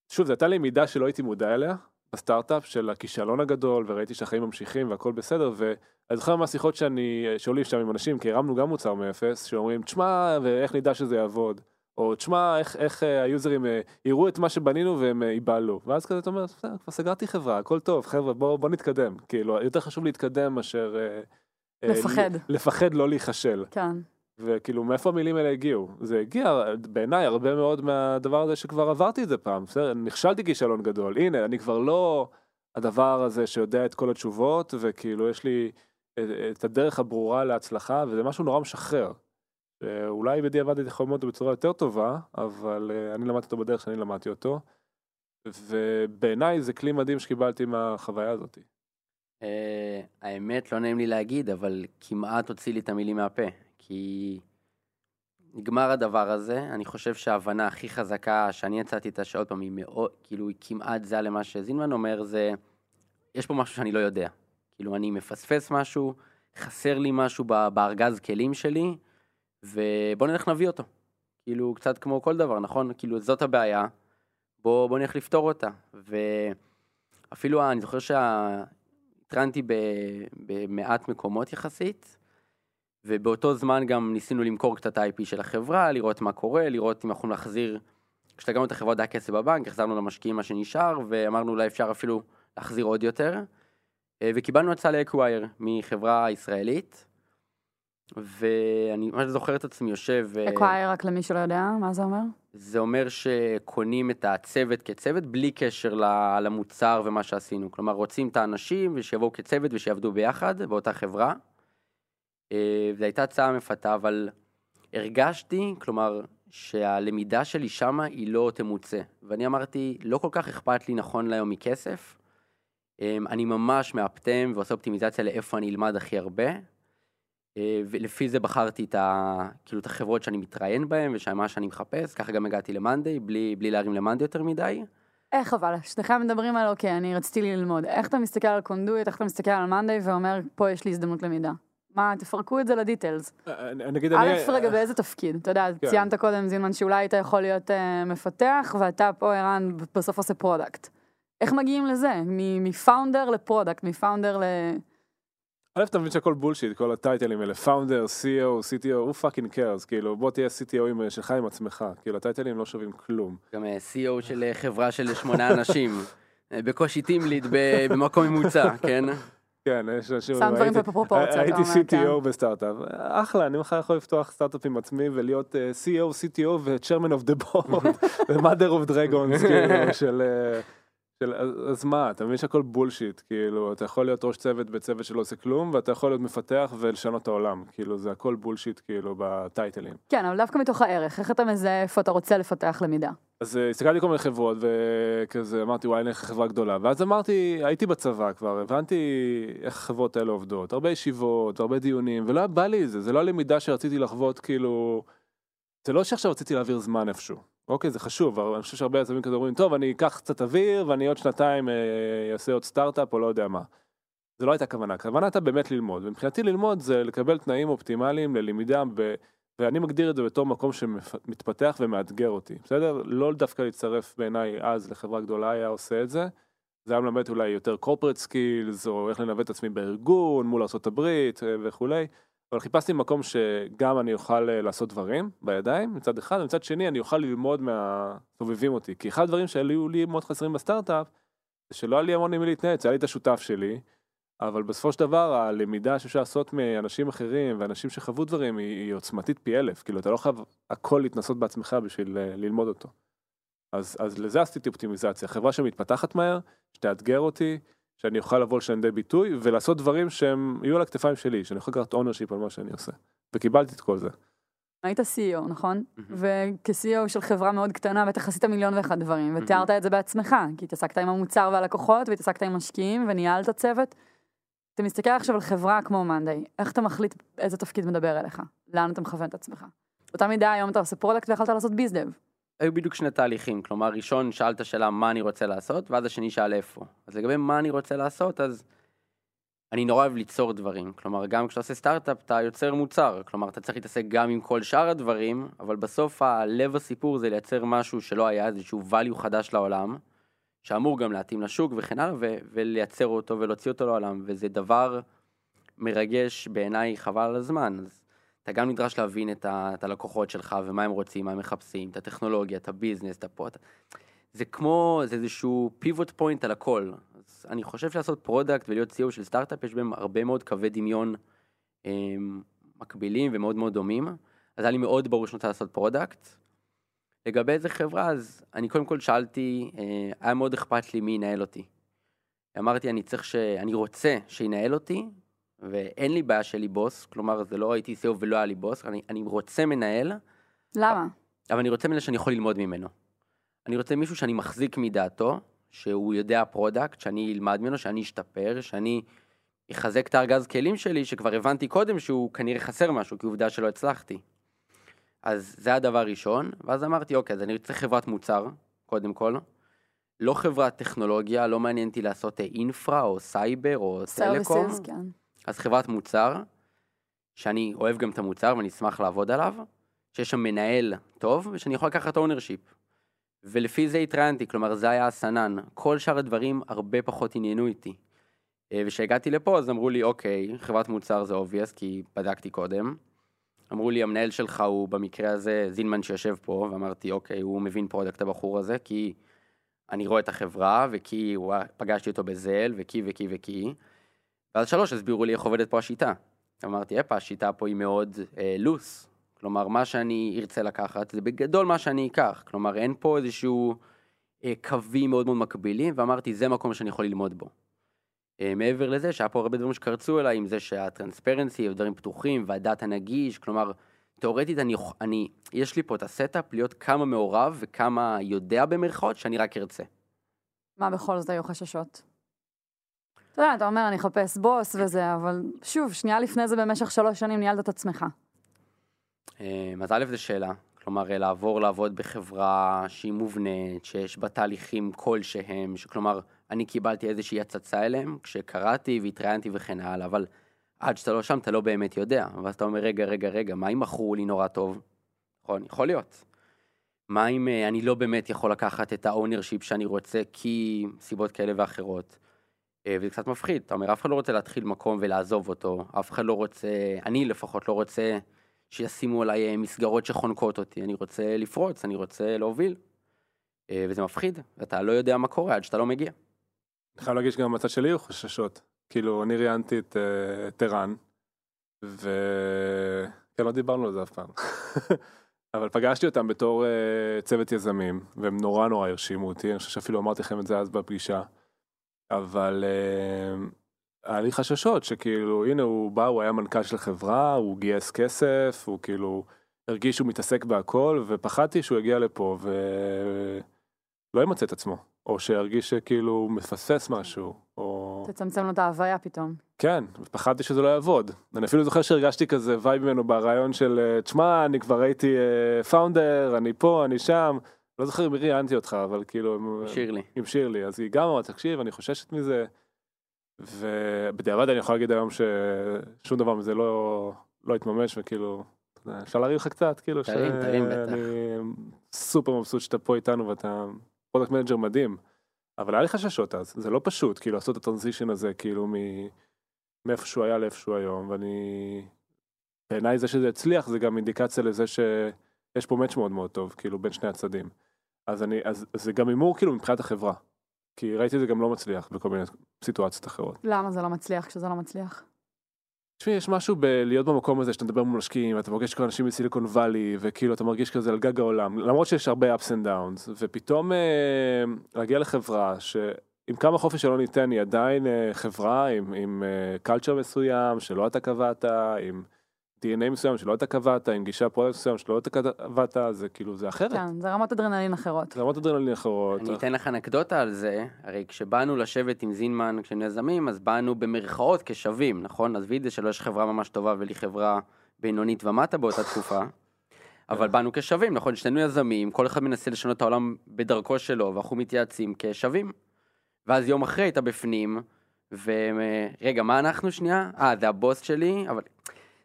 Speaker 4: שוב, זו הייתה לי מידה שלא הייתי מודע אליה בסטארט-אפ של הכישלון הגדול וראיתי שהחיים ממשיכים והכל בסדר ואני זוכר מהשיחות שאני שעולים שם עם אנשים כי הרמנו גם מוצר מאפס שאומרים תשמע ואיך נדע שזה יעבוד או תשמע איך, איך אה, היוזרים אה, יראו את מה שבנינו והם אה, ייבהלו ואז כזה אתה אומר "בסדר, כבר סגרתי חברה הכל טוב חבר'ה בוא, בוא נתקדם כאילו יותר חשוב להתקדם מאשר
Speaker 2: לפחד.
Speaker 4: לפחד לא להיכשל
Speaker 2: כן.
Speaker 4: וכאילו מאיפה המילים האלה הגיעו זה הגיע בעיניי הרבה מאוד מהדבר הזה שכבר עברתי את זה פעם בסדר נכשלתי כישלון גדול הנה אני כבר לא הדבר הזה שיודע את כל התשובות וכאילו יש לי את- את הדרך הברורה להצלחה וזה משהו נורא משחרר. אולי בדיעבד הייתי יכול ללמוד אותו בצורה יותר טובה אבל אה, אני למדתי אותו בדרך שאני למדתי אותו. ובעיניי זה כלי מדהים שקיבלתי מהחוויה הזאת.
Speaker 3: אה, האמת, לא נעים לי להגיד, אבל כמעט הוציא לי את המילים מהפה. כי נגמר הדבר הזה, אני חושב שההבנה הכי חזקה שאני יצאתי איתה, שעוד פעם היא מאוד, כאילו היא כמעט זהה למה שזינמן אומר, זה, יש פה משהו שאני לא יודע. כאילו אני מפספס משהו, חסר לי משהו בארגז כלים שלי, ובוא נלך נביא אותו. כאילו קצת כמו כל דבר, נכון? כאילו זאת הבעיה, בוא, בוא נלך לפתור אותה. ואפילו אני זוכר שהתראיינתי ב- במעט מקומות יחסית, ובאותו זמן גם ניסינו למכור קצת ה-IP של החברה, לראות מה קורה, לראות אם אנחנו נחזיר, כשסגרנו את החברה עוד היה כסף בבנק, החזרנו למשקיעים מה שנשאר, ואמרנו אולי אפשר אפילו להחזיר עוד יותר. אה, וקיבלנו הצעה ל acqui-hire מחברה ישראלית, ואני ממש זוכר את עצמי יושב... אה,
Speaker 2: acqui-hire, רק למי שלא יודע, מה זה אומר?
Speaker 3: זה אומר שקונים את הצוות כצוות בלי קשר למוצר ומה שעשינו. כלומר, רוצים את האנשים ושיבואו כצוות ושיעבדו ביחד באותה חברה. אה, זו הייתה הצעה מפתה, אבל הרגשתי, כלומר, שהלמידה שלי שמה היא לא תמוצה. ואני אמרתי, לא כל כך אכפת לי נכון להיום מכסף. אה, אני ממש מאפטם ועושה אופטימיזציה לאיפה אני אלמד הכי הרבה. אה, ולפי זה בחרתי את, ה, כאילו, את החברות שאני מתראיין בהן ושמה שאני מחפש, ככה גם הגעתי למאנדיי, בלי, בלי להרים למאנדיי יותר מדי.
Speaker 2: איך אבל? שניכם מדברים על אוקיי, אני רציתי ללמוד. איך אתה מסתכל על קונדויט, איך אתה מסתכל על מאנדיי ואומר, פה יש לי הזדמנות למידה. מה, תפרקו את זה ל details.
Speaker 4: אני אני אגיד,
Speaker 2: א',
Speaker 4: אני...
Speaker 2: רגע, באיזה תפקיד? אתה יודע,
Speaker 4: כן.
Speaker 2: ציינת קודם, זינמן, שאולי היית יכול להיות אה, מפתח, ואתה פה, ערן, בסוף עושה product. איך מגיעים לזה? מ- מ founder ל product, מ founder ל...
Speaker 4: א', אתה מבין שהכל bullshit, כל הטייטלים האלה, founder, CEO, CTO, who fucking cares, כאילו בוא תהיה CTO שלך עם עצמך, כאילו הטייטלים לא שווים כלום.
Speaker 3: גם אה, CEO של אה, חברה של שמונה אנשים, אה, בקושי team lead במקום ממוצע, כן?
Speaker 4: כן, יש אנשים...
Speaker 2: שם דברים
Speaker 4: הייתי-
Speaker 2: בפרופורציה, אתה
Speaker 4: הייתי
Speaker 2: אומר, כן.
Speaker 4: CTO בסטארט-אפ, אחלה, אני מחר יכול לפתוח סטארט-אפ עם עצמי ולהיות אה, CEO, CTO ו-Chairman of the Board, ו-Mother of Dragons, כאילו, של... של, אז, מה, אתה מבין שהכל בולשיט, כאילו, אתה יכול להיות ראש צוות בצוות שלא עושה כלום, ואתה יכול להיות מפתח ולשנות את העולם, כאילו, זה הכל בולשיט, כאילו, בטייטלים.
Speaker 2: כן, אבל דווקא מתוך הערך, איך אתה מזהה איפה אתה רוצה לפתח למידה?
Speaker 4: אז אה, הסתכלתי כל מיני חברות וכזה אמרתי וואי נלך לחברה גדולה ואז אמרתי הייתי בצבא כבר הבנתי איך החברות האלה עובדות הרבה ישיבות הרבה דיונים ולא בא לי זה זה לא הלמידה שרציתי לחוות כאילו זה לא שעכשיו רציתי להעביר זמן איפשהו אוקיי זה חשוב אני חושב שהרבה יזמים כזה אומרים טוב אני אקח קצת אוויר ואני עוד שנתיים אה, אעשה עוד סטארט-אפ או לא יודע מה. זה לא הייתה כוונה הכוונה הייתה באמת ללמוד ומבחינתי ללמוד זה לקבל תנאים אופטימליים ללמידה ב... ואני מגדיר את זה בתור מקום שמתפתח ומאתגר אותי, בסדר? לא דווקא להצטרף בעיניי אז לחברה גדולה היה עושה את זה. זה היה מלמד אולי יותר corporate skills, או איך לנווט את עצמי בארגון, מול ארה"ב וכולי. אבל חיפשתי מקום שגם אני אוכל אה, לעשות דברים בידיים מצד אחד, ומצד שני אני אוכל ללמוד מהסובבים אותי. כי אחד הדברים שהיו לי מאוד חסרים בסטארט-אפ, זה שלא היה לי המון עם מי להתייעץ, היה לי את השותף שלי, אבל בסופו של דבר הלמידה שאפשר לעשות מאנשים אחרים ואנשים שחוו דברים היא, היא עוצמתית פי אלף, כאילו אתה לא חייב הכל להתנסות בעצמך בשביל אה, ללמוד אותו. אז, אז לזה עשיתי אופטימיזציה, חברה שמתפתחת מהר, שתאתגר אותי, שאני אוכל לבוא לשם לידי ביטוי ולעשות דברים שהם יהיו על הכתפיים שלי, שאני יכול לקחת ownership על מה שאני עושה. וקיבלתי את כל זה.
Speaker 2: היית CEO, נכון? וכ-CEO של חברה מאוד קטנה בטח עשית מיליון ואחד דברים, ותיארת את זה בעצמך, כי התעסקת עם המוצר והלקוחות, והתעסקת עם משקיעים, וניהלת צוות. אתה מסתכל עכשיו על חברה כמו Monday, איך אתה מחליט איזה תפקיד מדבר אליך? לאן אתה מכוון את עצמך? באותה מידה היום אתה עושה product ויכולת לעשות bizdev.
Speaker 3: היו בדיוק שני תהליכים, כלומר, ראשון שאלת שאלה מה אני רוצה לעשות, ואז השני שאל איפה. אז לגבי מה אני רוצה לעשות, אז אני נורא אוהב ליצור דברים. כלומר, גם כשאתה עושה סטארט-אפ, אתה יוצר מוצר. כלומר, אתה צריך להתעסק גם עם כל שאר הדברים, אבל בסוף הלב הסיפור זה לייצר משהו שלא היה, איזשהו value חדש לעולם, שאמור גם להתאים לשוק וכן הלאה, ו- ולייצר אותו ולהוציא אותו לעולם, וזה דבר מרגש בעיניי חבל על הזמן. אז אתה גם נדרש להבין את, ה- את הלקוחות שלך ומה הם רוצים, מה הם מחפשים, את הטכנולוגיה, את ה business, את ה product. זה כמו, זה איזשהו pivot point על הכל. אז אני חושב שלעשות product ולהיות CEO של סטארט-אפ, יש בהם הרבה מאוד קווי דמיון אה, מקבילים ומאוד מאוד דומים. אז היה לי מאוד ברור שאני רוצה לעשות product. לגבי איזה חברה, אז אני קודם כל שאלתי, אה, היה מאוד אכפת לי מי ינהל אותי. אמרתי, אני צריך ש... אני רוצה שינהל אותי, ואין לי בעיה שיהיה לי בוס, כלומר, זה לא הייתי CEO ולא היה לי בוס, אני, אני רוצה מנהל,
Speaker 2: למה?
Speaker 3: אבל אני רוצה מנהל שאני יכול ללמוד ממנו. אני רוצה מישהו שאני מחזיק מדעתו, שהוא יודע product, שאני אלמד ממנו, שאני אשתפר, שאני אחזק את הארגז כלים שלי, שכבר הבנתי קודם שהוא כנראה חסר משהו, כי עובדה שלא הצלחתי. אז זה הדבר הראשון, ואז אמרתי, אוקיי, אז אני רוצה חברת מוצר, קודם כל. לא חברת טכנולוגיה, לא מעניין אותי לעשות infra או סייבר או טלקום.
Speaker 2: Services, כן.
Speaker 3: אז חברת מוצר, שאני אוהב גם את המוצר ואני אשמח לעבוד עליו, שיש שם מנהל טוב ושאני יכול לקחת ownership. ולפי זה התראיינתי, כלומר זה היה המסנן. כל שאר הדברים הרבה פחות עניינו אותי. אה, וכשהגעתי לפה אז אמרו לי, אוקיי, חברת מוצר זה obvious, כי בדקתי קודם. אמרו לי, המנהל שלך הוא במקרה הזה זינמן שיושב פה, ואמרתי, אוקיי, הוא מבין product הבחור הזה, כי אני רואה את החברה, וכי הוא, פגשתי אותו בזל, וכי וכי וכי. ואז שלוש, הסבירו לי איך עובדת פה השיטה. אמרתי, הפה, השיטה פה היא מאוד אה, loose. כלומר, מה שאני ארצה לקחת, זה בגדול מה שאני אקח. כלומר, אין פה איזשהו אה, קווים מאוד מאוד מקבילים, ואמרתי, זה מקום שאני יכול ללמוד בו. אה, מעבר לזה, שהיה פה הרבה דברים שקרצו אליי, עם זה שה transparency, ודברים פתוחים, וה data נגיש, כלומר, תאורטית, אני, אני, יש לי פה את ה setup להיות כמה מעורב וכמה יודע במרכאות, שאני רק ארצה.
Speaker 2: מה בכל זאת היו חששות? אתה יודע, אתה אומר, אני אחפש בוס וזה, אבל שוב, שנייה לפני זה במשך שלוש שנים ניהלת את עצמך.
Speaker 3: אה, אז א' זו שאלה, כלומר אה, לעבור לעבוד בחברה שהיא מובנית, שיש בה תהליכים כלשהם, כלומר אני קיבלתי איזושהי הצצה אליהם כשקראתי והתראיינתי וכן הלאה, אבל עד שאתה לא שם אתה לא באמת יודע, ואז אתה אומר רגע רגע רגע, מה אם מכרו לי נורא טוב? נכון, יכול להיות. מה אם אה, אני לא באמת יכול לקחת את ה ownership שאני רוצה כי סיבות כאלה ואחרות? אה, וזה קצת מפחיד, אתה אומר אף אחד לא רוצה להתחיל מקום ולעזוב אותו, אף אחד לא רוצה, אני לפחות לא רוצה שישימו עליי אה, מסגרות שחונקות אותי, אני רוצה לפרוץ, אני רוצה להוביל. אה, וזה מפחיד, ואתה לא יודע מה קורה עד שאתה לא מגיע.
Speaker 4: אני חייב להגיד שגם בצד שלי היו חששות. כאילו, אני ראיינתי את ערן, ו... כן, לא דיברנו על זה אף פעם. אבל פגשתי אותם בתור צוות יזמים, והם נורא נורא הרשימו אותי, אני חושב שאפילו אמרתי לכם את זה אז בפגישה. אבל אה, היה לי חששות שכאילו, הנה הוא בא, הוא היה מנכ"ל של חברה, הוא גייס כסף, הוא כאילו הרגיש שהוא מתעסק בהכל, ופחדתי שהוא יגיע לפה ולא ימצא את עצמו, או שירגיש שכאילו הוא מפספס משהו, או...
Speaker 2: תצמצם לו את ההוויה פתאום.
Speaker 4: כן, ופחדתי שזה לא יעבוד. אני אפילו זוכר שהרגשתי כזה vibe ממנו ברעיון של, אה, תשמע, אני כבר הייתי founder, אני פה, אני שם. לא זוכר מי ראיינתי אותך, אבל כאילו... עם-
Speaker 3: שירלי.
Speaker 4: עם שירלי, אז היא גם אמרה, תקשיב, אני חוששת מזה. ובדיעבד אני יכול להגיד היום ששום דבר מזה לא, לא התממש, וכאילו, אפשר להרים לך קצת, כאילו,
Speaker 3: תרים, תרים, בטח.
Speaker 4: סופר מבסוט שאתה פה איתנו ואתה product manager מדהים. אבל היה לי חששות אז, זה לא פשוט, כאילו, לעשות את ה transition הזה, כאילו, מ- מאיפה שהוא היה לאיפה שהוא היום, ואני... בעיניי זה שזה הצליח, זה גם אינדיקציה לזה שיש פה match מאוד מאוד טוב, כאילו, בין שני הצדדים. אז אני, אז זה גם הימור כאילו מבחינת החברה. כי ראיתי את זה גם לא מצליח בכל מיני סיטואציות אחרות.
Speaker 2: למה זה לא מצליח כשזה לא מצליח?
Speaker 4: תשמעי, יש משהו בלהיות במקום הזה שאתה מדבר מול משקיעים, ואתה פוגש כל אנשים מסיליקון וואלי, וכאילו אתה מרגיש כזה על גג העולם, למרות שיש הרבה ups and downs, ופתאום אה, להגיע לחברה שעם כמה חופש שלא ניתן, היא עדיין אה, חברה עם, עם אה, culture מסוים שלא אתה קבעת, עם DNA מסוים שלא אתה קבעת, עם גישה product מסוים שלא אתה קבעת, זה כאילו, זה אחרת.
Speaker 2: כן, זה רמות אדרנלין אחרות.
Speaker 4: זה רמות אדרנלין אחרות.
Speaker 3: אני אתן לך אנקדוטה על זה, הרי כשבאנו לשבת עם זינמן כשהיינו יזמים, אז באנו במרכאות כשווים, נכון? עזבי את זה שלו יש חברה ממש טובה ולי חברה בינונית ומטה באותה תקופה, אבל באנו כשווים, נכון? שנינו יזמים, כל אחד מנסה לשנות את העולם בדרכו שלו, ואנחנו מתייעצים כשווים. ואז יום אחרי אתה בפנים, ורגע, מה אנחנו שנייה? אה, זה הבוס שלי, אבל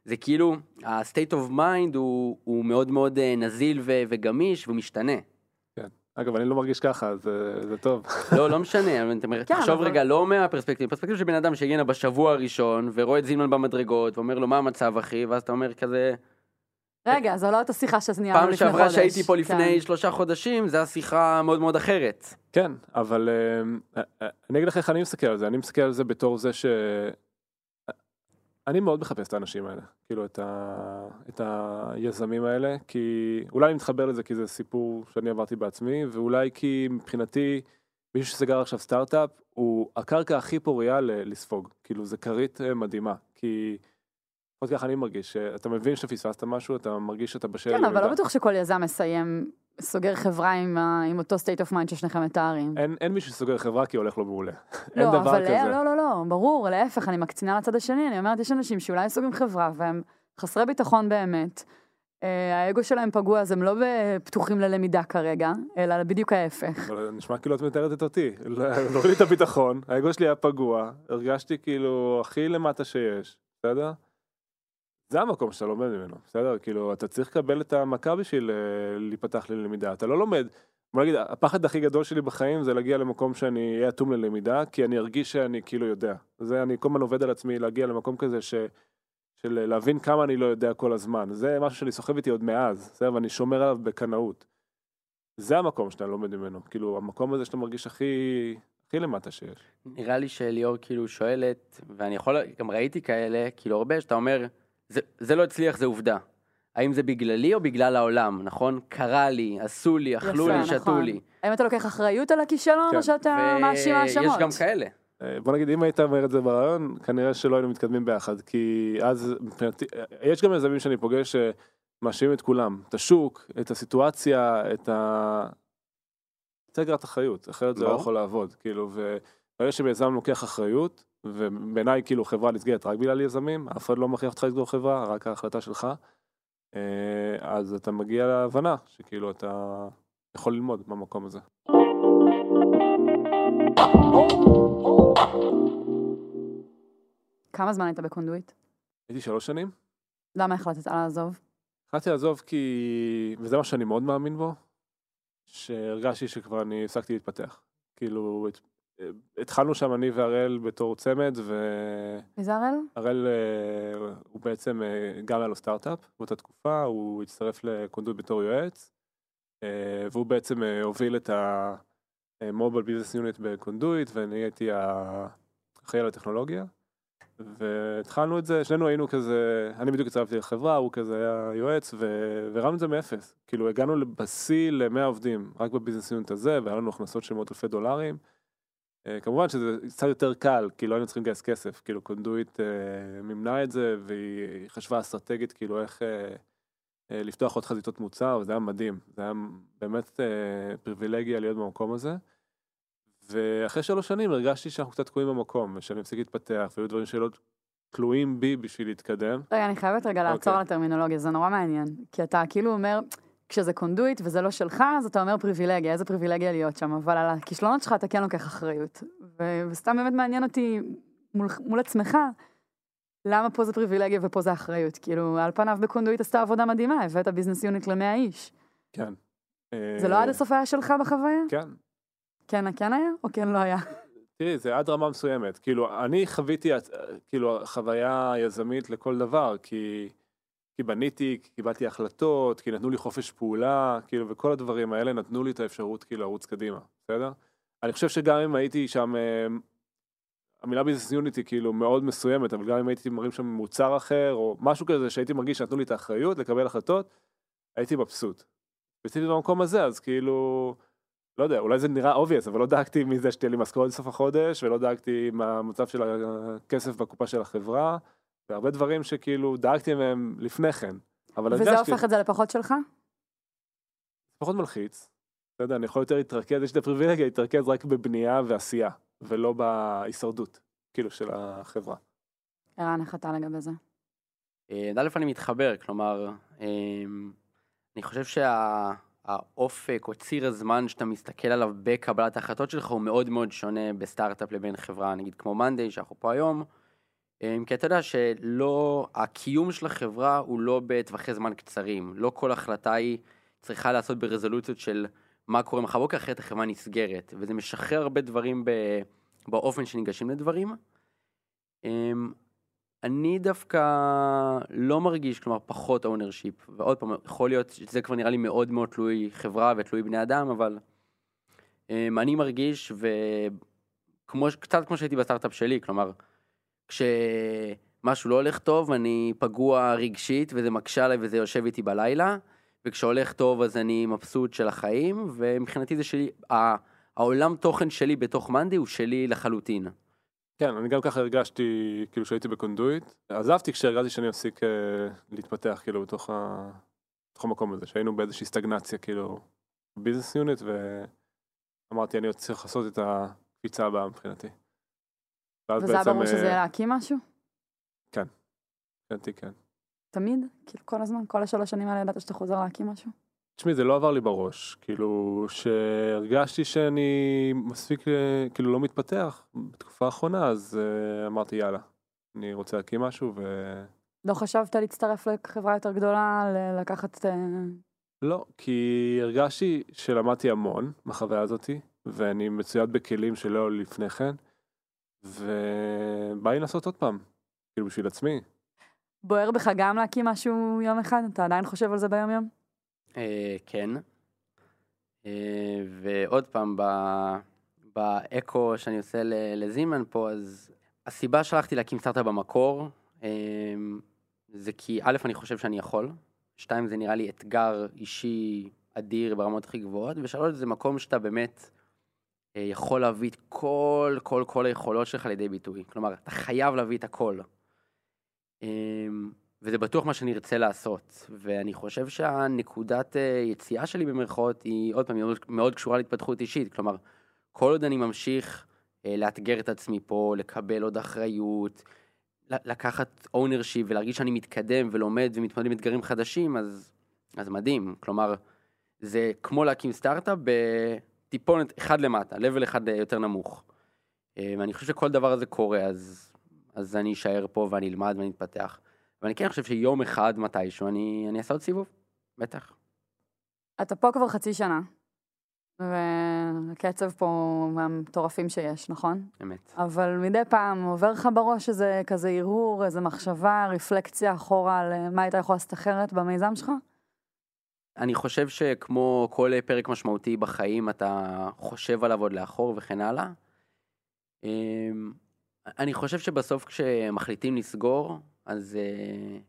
Speaker 3: זה כאילו, ה-state of mind הוא, הוא מאוד מאוד אה, נזיל ו- וגמיש, והוא משתנה.
Speaker 4: אגב, אני לא מרגיש ככה, זה, זה טוב.
Speaker 3: לא, לא משנה, אבל אתה אומר,
Speaker 2: כן,
Speaker 3: תחשוב
Speaker 2: אבל-
Speaker 3: רגע, לא מהפרספקטיבה, פרספקטיבה של בן אדם שהגיע בשבוע הראשון, ורואה את זילמן במדרגות, ואומר לו, מה המצב, אחי? ואז אתה אומר כזה,
Speaker 2: רגע, זו לא אותה שיחה שניהלנו
Speaker 3: פעם
Speaker 2: לפני חודש.
Speaker 3: שעברה שהייתי פה
Speaker 2: כן.
Speaker 3: לפני שלושה חודשים, זו השיחה מאוד מאוד אחרת.
Speaker 4: כן, אבל אה, אה, אני אגיד לך איך אני מסתכל על זה, אני מסתכל על זה בתור זה ש... אני מאוד מחפש את האנשים האלה, כאילו את, ה... את היזמים האלה, כי אולי אני מתחבר לזה כי זה סיפור שאני עברתי בעצמי, ואולי כי מבחינתי מישהו שסגר עכשיו סטארט-אפ, הוא הקרקע הכי פוריה לספוג, כאילו זה כרית אה, מדהימה, כי לפחות ככה אני מרגיש, שאתה מבין שאתה פספסת משהו, אתה מרגיש שאתה בשל
Speaker 2: כן, אבל. לא בטוח שכל יזם מסיים, סוגר חברה עם ה- עם אותו state of mind ששניכם מתארים.
Speaker 4: אין, אין מישהו שסוגר חברה כי הולך לו מעולה. אין
Speaker 2: לא,
Speaker 4: דבר
Speaker 2: אבל
Speaker 4: כזה.
Speaker 2: לא, לא, לא, ברור, להפך, אני מקצינה לצד השני, אני אומרת, יש אנשים שאולי סוגרים חברה והם חסרי ביטחון באמת. אה, האגו שלהם פגוע, אז הם לא פתוחים ללמידה כרגע, אלא בדיוק ההפך.
Speaker 4: אבל נשמע כאילו את מתארת את אותי, לא לא לי את הביטחון, האגו שלי היה פגוע, הרגשתי כאילו הכי למטה שיש, בסדר? זה המקום שאתה לומד ממנו, בסדר? כאילו, אתה צריך לקבל את המכה בשביל אה, להיפתח ללמידה, אתה לא לומד. בוא נגיד, הפחד הכי גדול שלי בחיים זה להגיע למקום שאני אהיה אטום ללמידה, כי אני ארגיש שאני כאילו יודע. זה, אני כל הזמן עובד על עצמי להגיע למקום כזה ש... של להבין כמה אני לא יודע כל הזמן. זה משהו שאני סוחב איתי עוד מאז, בסדר? ואני שומר עליו בקנאות. זה המקום שאתה לומד ממנו, כאילו המקום הזה שאתה מרגיש הכי, הכי למטה שיש.
Speaker 3: נראה לי שליאור כאילו שואלת, ואני יכול, גם ראיתי כאלה, כאילו הרבה, שאתה אומר, זה, זה לא הצליח, זה עובדה. האם זה בגללי או בגלל העולם, נכון? קרה לי, עשו לי, אכלו
Speaker 2: יפה,
Speaker 3: לי, שתו
Speaker 2: נכון.
Speaker 3: לי.
Speaker 2: האם אתה לוקח אחריות על הכישלון,
Speaker 4: כן.
Speaker 2: או שאתה מאשים האשמות?
Speaker 3: ויש גם כאלה.
Speaker 4: אה, בוא נגיד, אם היית אומר את זה ברעיון, כנראה שלא היינו מתקדמים ביחד, כי אז מבחינתי, אה, יש גם יזמים שאני פוגש שמאשימים את כולם, את השוק, את הסיטואציה, את ה... צריך אחריות, אחרת זה לא. יכול לעבוד, כאילו, וברגע שיזם לוקח אחריות, ובעיניי כאילו חברה נסגרת רק בגלל יזמים, אף אחד לא מכריח אותך לסגור חברה, רק ההחלטה שלך, אה, אז אתה מגיע להבנה שכאילו אתה יכול ללמוד מהמקום הזה.
Speaker 2: כמה זמן היית בקונדויט?
Speaker 4: הייתי שלוש שנים.
Speaker 2: למה החלטת לעזוב?
Speaker 4: החלטתי לעזוב כי, וזה מה שאני מאוד מאמין בו, שהרגשתי שכבר אני הפסקתי להתפתח. כאילו, התחלנו שם אני והראל בתור צמד,
Speaker 2: מי זה הראל?
Speaker 4: והראל אה, הוא בעצם, אה, גם היה לו סטארט-אפ באותה תקופה, הוא הצטרף לקונדוט בתור יועץ, אה, והוא בעצם הוביל את ה-Mobile Business Unit בקונדויט, ואני הייתי אחראי על הטכנולוגיה. והתחלנו את זה, שנינו היינו כזה, אני בדיוק הצטרפתי לחברה, הוא כזה היה יועץ, והרמנו את זה מאפס. כאילו הגענו בשיא ל-100 עובדים, רק בביזנס יונט הזה, והיה לנו הכנסות של מאות אלפי דולרים. Uh, כמובן שזה קצת יותר קל, כי לא היינו צריכים לגייס כסף, כאילו קונדויט uh, מימנה את זה, והיא חשבה אסטרטגית, כאילו איך uh, לפתוח עוד חזיתות מוצר, וזה היה מדהים, זה היה באמת פריבילגיה להיות במקום הזה. ואחרי שלוש שנים הרגשתי שאנחנו קצת תקועים במקום, ושאני מפסיק להתפתח, והיו דברים שלא תלויים בי בשביל להתקדם.
Speaker 2: רגע, אני חייבת רגע לעצור
Speaker 4: אוקיי.
Speaker 2: על הטרמינולוגיה, זה נורא מעניין. כי אתה כאילו אומר, כשזה קונדויט וזה לא שלך, אז אתה אומר פריבילגיה, איזה פריבילגיה להיות שם, אבל על הכישלונות שלך אתה כן לוקח אחריות. ו- וסתם באמת מעניין אותי מול, מול עצמך, למה פה זה פריבילגיה ופה זה אחריות. כאילו, על פניו בקונדויט עשתה עבודה מדהימה, הבאת ביזנס יוניט למאה איש.
Speaker 4: כן.
Speaker 2: זה לא עד הסוף היה שלך בחוויה?
Speaker 4: כן.
Speaker 2: כן, כן היה, או כן לא היה?
Speaker 4: תראי, זה עד רמה מסוימת. כאילו, אני חוויתי, כאילו, חוויה יזמית לכל דבר, כי, כי בניתי, כי קיבלתי החלטות, כי נתנו לי חופש פעולה, כאילו, וכל הדברים האלה נתנו לי את האפשרות, כאילו, לרוץ קדימה, בסדר? אני חושב שגם אם הייתי שם, אה, המילה ביזנס יוניט היא כאילו מאוד מסוימת, אבל גם אם הייתי מראים שם מוצר אחר, או משהו כזה שהייתי מרגיש שנתנו לי את האחריות לקבל החלטות, הייתי מבסוט. ספציפית במקום הזה, אז כאילו... לא יודע, אולי זה נראה obvious, אבל לא דאגתי מזה שתהיה לי משכורת בסוף החודש, ולא דאגתי מהמצב של הכסף בקופה של החברה, והרבה דברים שכאילו דאגתי מהם לפני כן. אבל
Speaker 2: וזה
Speaker 4: הרגשתי,
Speaker 2: הופך את זה לפחות שלך?
Speaker 4: פחות מלחיץ. אתה יודע, אני יכול יותר להתרכז, יש לי את הפריבילגיה להתרכז רק בבנייה ועשייה, ולא בהישרדות, כאילו, של החברה.
Speaker 2: ערן, איך אתה לגבי זה?
Speaker 3: אה, א', אני מתחבר, כלומר, אמ, אני חושב שהאופק או ציר הזמן שאתה מסתכל עליו בקבלת ההחלטות שלך הוא מאוד מאוד שונה בסטארט-אפ לבין חברה, נגיד כמו מאנדיי, שאנחנו פה היום, כי אתה יודע שלא, הקיום של החברה הוא לא בטווחי זמן קצרים, לא כל החלטה היא צריכה לעשות ברזולוציות של מה קורה מחר בוקר, אחרת החברה נסגרת, וזה משחרר הרבה דברים ב, באופן שניגשים לדברים. אמ, אני דווקא לא מרגיש, כלומר, פחות ownership, ועוד פעם, יכול להיות שזה כבר נראה לי מאוד מאוד תלוי חברה ותלוי בני אדם, אבל um, אני מרגיש, וכמו, קצת כמו שהייתי בסטארט-אפ שלי, כלומר, כשמשהו לא הולך טוב, אני פגוע רגשית, וזה מקשה עליי וזה יושב איתי בלילה, וכשהולך טוב אז אני מבסוט של החיים, ומבחינתי זה שלי, העולם תוכן שלי בתוך מאנדי הוא שלי לחלוטין.
Speaker 4: כן, אני גם ככה הרגשתי, כאילו שהייתי בקונדויט. עזבתי כשהרגשתי שאני מפסיק אה, להתפתח, כאילו, בתוך, ה... בתוך המקום הזה, שהיינו באיזושהי סטגנציה, כאילו, ביזנס יוניט, ואמרתי, אני עוד צריך לעשות את הקפיצה הבאה מבחינתי.
Speaker 2: וזה היה ברור
Speaker 4: אה,
Speaker 2: שזה יהיה להקים משהו?
Speaker 4: מבחינתי כן.
Speaker 2: תמיד? כאילו כל הזמן? כל השלוש שנים האלה ידעת שאתה חוזר להקים משהו?
Speaker 4: תשמעי, זה לא עבר לי בראש, כאילו, שהרגשתי שאני מספיק, אה, כאילו, לא מתפתח בתקופה האחרונה, אז uh, אמרתי, יאללה, אני רוצה להקים משהו, ו...
Speaker 2: לא חשבת להצטרף לחברה יותר גדולה, לקחת... אה,
Speaker 4: לא, כי הרגשתי שלמדתי המון בחוויה הזאתי, ואני מצויד בכלים שלא לפני כן, ובא לי לעשות עוד פעם, כאילו בשביל עצמי.
Speaker 2: בוער בך גם להקים משהו יום אחד? אתה עדיין חושב על זה ביום יום?
Speaker 3: אה, כן. אה, ועוד פעם, ב- באקו שאני עושה ל- לזימן פה, אז הסיבה שהלכתי להקים סטארט-אפ במקור, אה, זה כי א', אני חושב שאני יכול, שתיים, זה נראה לי אתגר אישי אדיר ברמות הכי גבוהות, ושלוש, זה מקום שאתה באמת יכול להביא את כל, כל, כל היכולות שלך לידי ביטוי. כלומר, אתה חייב להביא את הכל. אה, וזה בטוח מה שאני ארצה לעשות, ואני חושב שהנקודת אה, יציאה שלי במרכאות היא עוד פעם היא מאוד, קשורה להתפתחות אישית, כלומר, כל עוד אני ממשיך אה, לאתגר את עצמי פה, לקבל עוד אחריות, לקחת ownership ולהרגיש שאני מתקדם ולומד ומתמודד עם אתגרים חדשים, אז, אז מדהים, כלומר, זה כמו להקים סטארט-אפ בטיפונת אחד למטה, level אחד יותר נמוך. אה, ואני חושב שכל דבר הזה קורה, אז, אז אני אשאר פה ואני אלמד ואני אתפתח. ואני כן חושב שיום אחד מתישהו אני, אני אעשה עוד סיבוב, בטח.
Speaker 2: אתה פה כבר חצי שנה, והקצב פה מהמטורפים שיש, נכון?
Speaker 3: אמת.
Speaker 2: אבל מדי פעם עובר לך בראש איזה כזה הרהור, איזה מחשבה, רפלקציה אחורה על אה, מה היית יכול לעשות אחרת במיזם שלך?
Speaker 3: אני חושב שכמו כל פרק משמעותי בחיים, אתה חושב עליו עוד לאחור וכן הלאה. אמ, אני חושב שבסוף כשמחליטים לסגור, אז uh,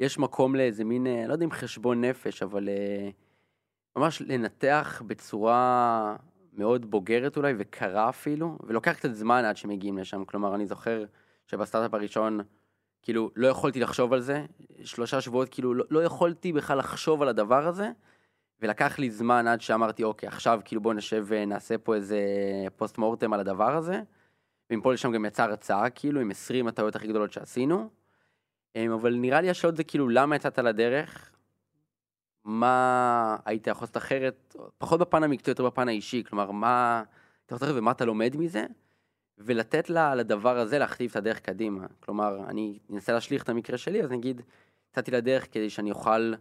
Speaker 3: יש מקום לאיזה מין, uh, לא יודע אם חשבון נפש, אבל uh, ממש לנתח בצורה מאוד בוגרת אולי, וקרה אפילו, ולוקח קצת זמן עד שמגיעים לשם. כלומר, אני זוכר שבסטארט-אפ הראשון, כאילו, לא יכולתי לחשוב על זה. שלושה שבועות, כאילו, לא, לא יכולתי בכלל לחשוב על הדבר הזה, ולקח לי זמן עד שאמרתי, אוקיי, עכשיו כאילו בוא נשב ונעשה פה איזה פוסט מורטם על הדבר הזה. ומפה לשם גם יצאה הרצאה, כאילו, עם 20 הטעויות הכי גדולות שעשינו. אמ, אבל נראה לי השאלות זה כאילו, למה יצאת לדרך? מה היית יכול לעשות אחרת? פחות בפן המקצועי, יותר בפן האישי. כלומר, מה אתה רוצה ומה אתה לומד מזה? ולתת לה, לדבר הזה להכתיב את הדרך קדימה. כלומר, אני אנסה להשליך את המקרה שלי, אז נגיד, יצאתי לדרך כדי שאני אוכל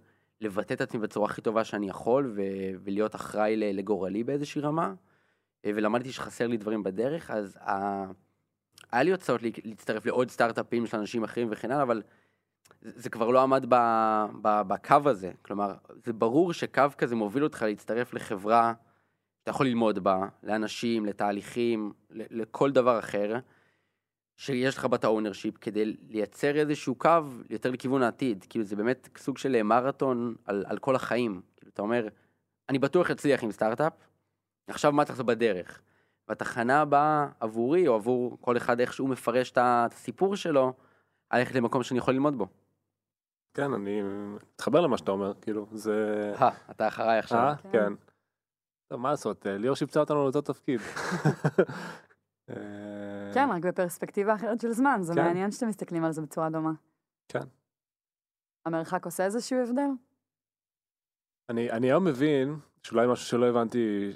Speaker 3: לבטא את עצמי בצורה הכי טובה שאני יכול, ו- ולהיות אחראי לגורלי באיזושהי רמה. אה, ולמדתי שחסר לי דברים בדרך, אז ה... היה לי הוצאות להצטרף לעוד סטארט-אפים של אנשים אחרים וכן הלאה, אבל זה, זה כבר לא עמד ב, ב, בקו הזה. כלומר, זה ברור שקו כזה מוביל אותך להצטרף לחברה שאתה יכול ללמוד בה, לאנשים, לתהליכים, לכל דבר אחר, שיש לך בה את ה ownership, כדי לייצר איזשהו קו יותר לכיוון העתיד. כאילו, זה באמת סוג של מרתון על, על כל החיים. כאילו, אתה אומר, אני בטוח אצליח עם סטארט-אפ, עכשיו מה צריך לעשות בדרך? והתחנה הבאה עבורי, או עבור כל אחד איך שהוא מפרש את הסיפור שלו, ללכת למקום שאני יכול ללמוד בו.
Speaker 4: כן, אני מתחבר למה שאתה אומר, כאילו, זה...
Speaker 3: אה, אתה אחריי עכשיו.
Speaker 4: אה, כן. טוב, מה לעשות, אה, ליאור שיפצה אותנו לאותו תפקיד.
Speaker 2: אה, כן, רק בפרספקטיבה אחרת של זמן, זה כן. מעניין שאתם מסתכלים על זה בצורה דומה.
Speaker 4: כן.
Speaker 2: המרחק עושה איזשהו הבדל?
Speaker 4: אני היום מבין, שאולי משהו שלא הבנתי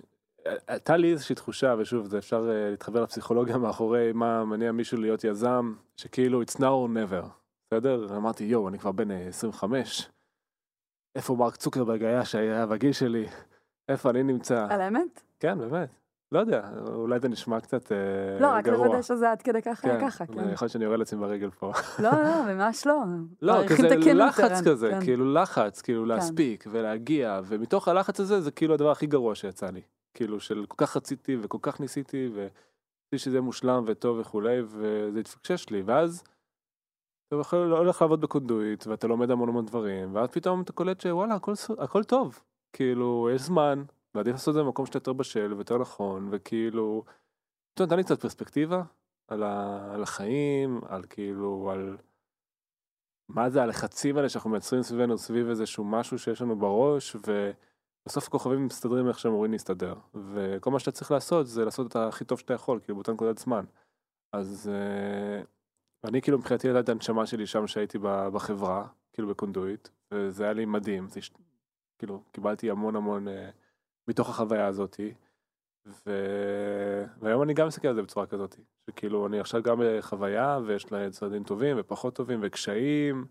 Speaker 4: הייתה לי איזושהי תחושה ושוב זה אפשר אה, להתחבר לפסיכולוגיה מאחורי מה מניע מישהו להיות יזם שכאילו it's now or never בסדר אמרתי יואו אני כבר בן 25 אה, איפה מרק צוקרברג היה שהיה בגיל שלי איפה אני נמצא
Speaker 2: על האמת
Speaker 4: כן באמת לא יודע אולי זה נשמע קצת
Speaker 2: אה, לא רק לוודא שזה עד כדי ככה
Speaker 4: כן,
Speaker 2: ככה כן
Speaker 4: יכול להיות שאני יורד לעצמי ברגל פה
Speaker 2: לא לא ממש לא
Speaker 4: לא כזה לחץ כזה כן. כאילו לחץ כאילו כן. להספיק ולהגיע ומתוך הלחץ הזה זה כאילו הדבר הכי גרוע שיצא לי. כאילו של כל כך רציתי וכל כך ניסיתי ורציתי שזה מושלם וטוב וכולי וזה התפקשש לי ואז. אתה יכול הולך לעבוד בקונדויט ואתה לומד המון המון דברים ואז פתאום אתה קולט שוואלה הכל, הכל טוב כאילו יש זמן ועדיף לעשות את זה במקום שאתה יותר בשל ויותר נכון וכאילו. אתה נתן לי קצת פרספקטיבה על, ה, על החיים על כאילו על. מה זה הלחצים האלה שאנחנו מייצרים סביבנו סביב איזשהו משהו שיש לנו בראש ו... בסוף הכוכבים מסתדרים איך שהם אמורים להסתדר וכל מה שאתה צריך לעשות זה לעשות את הכי טוב שאתה יכול כאילו באותה נקודת זמן. אז uh, אני כאילו מבחינתי ידעתי את הנשמה שלי שם שהייתי בחברה כאילו בקונדויט וזה היה לי מדהים זה, כאילו קיבלתי המון המון uh, מתוך החוויה הזאתי. ו... והיום אני גם מסתכל על זה בצורה כזאת שכאילו אני עכשיו גם בחוויה ויש לה צעדים טובים ופחות טובים וקשיים.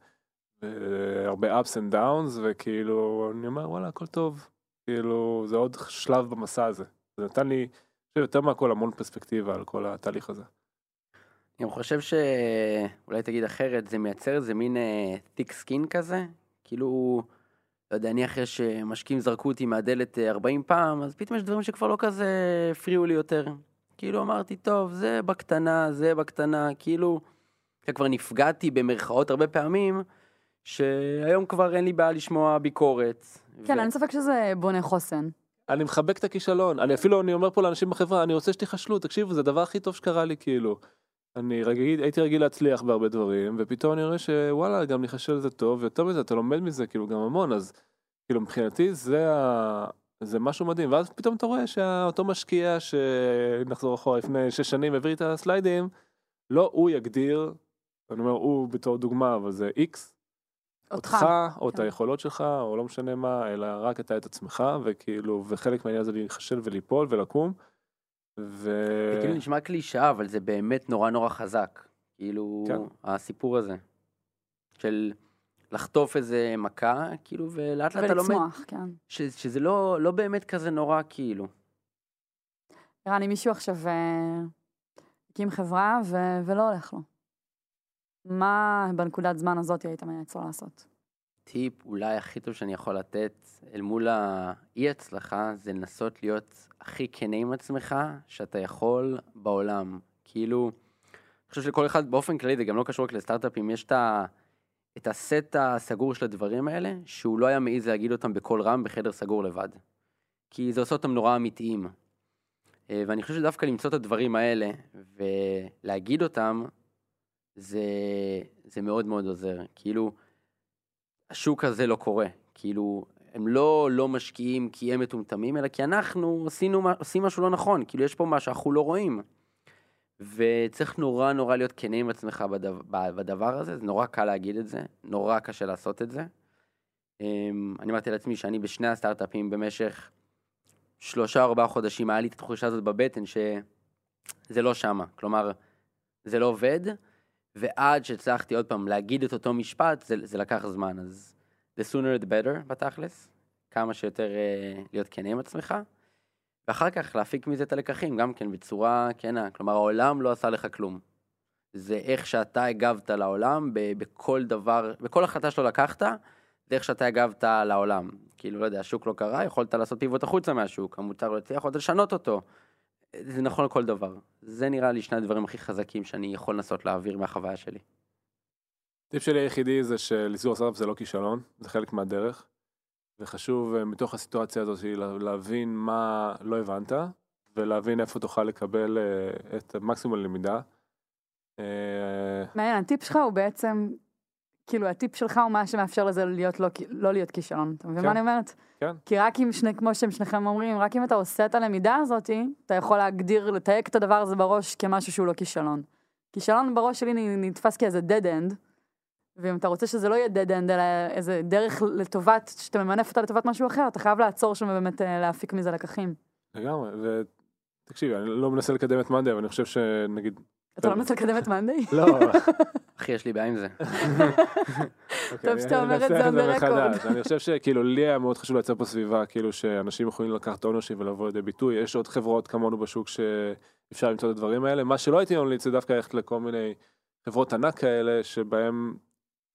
Speaker 4: הרבה ups and downs וכאילו אני אומר וואלה הכל טוב כאילו זה עוד שלב במסע הזה. זה נתן לי יותר מהכל המון פרספקטיבה על כל התהליך הזה.
Speaker 3: אני חושב שאולי תגיד אחרת זה מייצר איזה מין uh, thick skin כזה כאילו לא יודע אני אחרי שמשקיעים זרקו אותי מהדלת 40 אה, פעם אז פתאום יש דברים שכבר לא כזה הפריעו לי יותר. כאילו אמרתי טוב זה בקטנה זה בקטנה כאילו כבר נפגעתי במרכאות הרבה פעמים שהיום כבר אין לי בעיה לשמוע ביקורת.
Speaker 2: כן, אין ספק שזה בונה חוסן.
Speaker 4: אני מחבק את הכישלון, אני אפילו, אני אומר פה לאנשים בחברה, אני רוצה שתיכשלו, תקשיבו, זה הדבר הכי טוב שקרה לי, כאילו. אני רגיל, הייתי רגיל להצליח בהרבה דברים, ופתאום אני רואה שוואלה, גם להיכשל זה טוב, ויותר מזה, אתה לומד מזה, כאילו, גם המון, אז, כאילו, מבחינתי זה ה... זה משהו מדהים, ואז פתאום אתה רואה שאותו משקיע שנחזור אחורה לפני שש שנים הביא את הסליידים, לא הוא יגדיר, אני אומר הוא בתור דוגמה, אבל זה איקס, אותך, או את כן. היכולות שלך, או לא משנה מה, אלא רק אתה את עצמך, וכאילו, וחלק מהעניין זה להיכשל וליפול ולקום. ו...
Speaker 3: זה כאילו נשמע קלישאה, אבל זה באמת נורא נורא חזק. כאילו, כן. הסיפור הזה. של לחטוף איזה מכה, כאילו, ולאט לאט אתה לומד. ולצמוח,
Speaker 2: כן.
Speaker 3: ש, שזה לא, לא באמת כזה נורא, כאילו.
Speaker 2: נראה לי מישהו עכשיו אה, הקים חברה ו... ולא הולך לו. מה בנקודת זמן הזאת היית מייעץ לו לעשות?
Speaker 3: טיפ אולי הכי טוב שאני יכול לתת אל מול האי הצלחה זה לנסות להיות הכי כנה עם עצמך שאתה יכול בעולם. כאילו, חושב שלכל אחד באופן כללי, זה גם לא קשור רק לסטארט-אפים, יש את, ה, את הסט הסגור של הדברים האלה, שהוא לא היה מעז להגיד אותם בקול רם בחדר סגור לבד. כי זה עושה אותם נורא אמיתיים. אה, ואני חושב שדווקא למצוא את הדברים האלה ולהגיד אותם, זה, זה מאוד מאוד עוזר. כאילו, השוק הזה לא קורה. כאילו, הם לא לא משקיעים כי הם מטומטמים, אלא כי אנחנו עשינו, עושים משהו לא נכון. כאילו, יש פה משהו שאנחנו לא רואים. וצריך נורא נורא להיות כנה עם עצמך בדבר, בדבר הזה, זה נורא קל להגיד את זה, נורא קשה לעשות את זה. אמ, אני אמרתי לעצמי שאני בשני הסטארט-אפים במשך שלושה ארבעה חודשים, היה לי את התחושה הזאת בבטן שזה לא שמה, כלומר, זה לא עובד, ועד שהצלחתי עוד פעם להגיד את אותו משפט, זה, זה לקח זמן, אז the sooner the better בתכלס, כמה שיותר uh, להיות כנה עם עצמך. ואחר כך להפיק מזה את הלקחים, גם כן בצורה כנה. כלומר, העולם לא עשה לך כלום. זה איך שאתה הגבת לעולם בכל דבר, בכל החלטה שלא לקחת, זה איך שאתה הגבת לעולם. כאילו, לא יודע, השוק לא קרה, יכולת לעשות פיבוט החוצה מהשוק, המוצר לא יצא, יכולת לשנות אותו. זה נכון לכל דבר. זה נראה לי שני הדברים הכי חזקים שאני יכול לנסות להעביר מהחוויה שלי.
Speaker 4: טיפ שלי היחידי זה שלסגור סטארט זה לא כישלון, זה חלק מהדרך. וחשוב אה, מתוך הסיטואציה הזאת להבין מה לא הבנת, ולהבין איפה תוכל לקבל אה, את מקסימום הלמידה.
Speaker 2: אה, מעניין, הטיפ שלך הוא בעצם, כאילו הטיפ שלך הוא מה שמאפשר לזה להיות לא, לא להיות כישלון, אתה מבין כן, מה אני אומרת?
Speaker 4: כן.
Speaker 2: כי רק אם שני, כמו שהם שניכם אומרים, רק אם אתה עושה את הלמידה הזאת, אתה יכול להגדיר, לתייק את הדבר הזה בראש כמשהו שהוא לא כישלון. כישלון בראש שלי נתפס כאיזה dead end. ואם אתה רוצה שזה לא יהיה dead end, אלא איזה דרך לטובת, שאתה ממנף אותה לטובת משהו אחר, אתה חייב לעצור שם ובאמת אה, להפיק מזה לקחים.
Speaker 4: לגמרי, ותקשיבי, אני לא מנסה לקדם את מאנדי, אבל אני חושב שנגיד...
Speaker 2: אתה לא מנסה לקדם את מאנדי?
Speaker 4: לא.
Speaker 3: אחי, יש לי בעיה עם זה.
Speaker 2: אוקיי, טוב שאתה אומר את זה on the record.
Speaker 4: אני חושב שכאילו לי היה מאוד חשוב לייצר פה סביבה, כאילו שאנשים יכולים לקחת אונושים ולבוא לידי ביטוי, יש עוד חברות כמונו בשוק שאפשר למצוא את הדברים האלה, מה שלא הייתי ממליץ זה דווקא ללכת לכל מיני חברות ענק כאלה, שבהם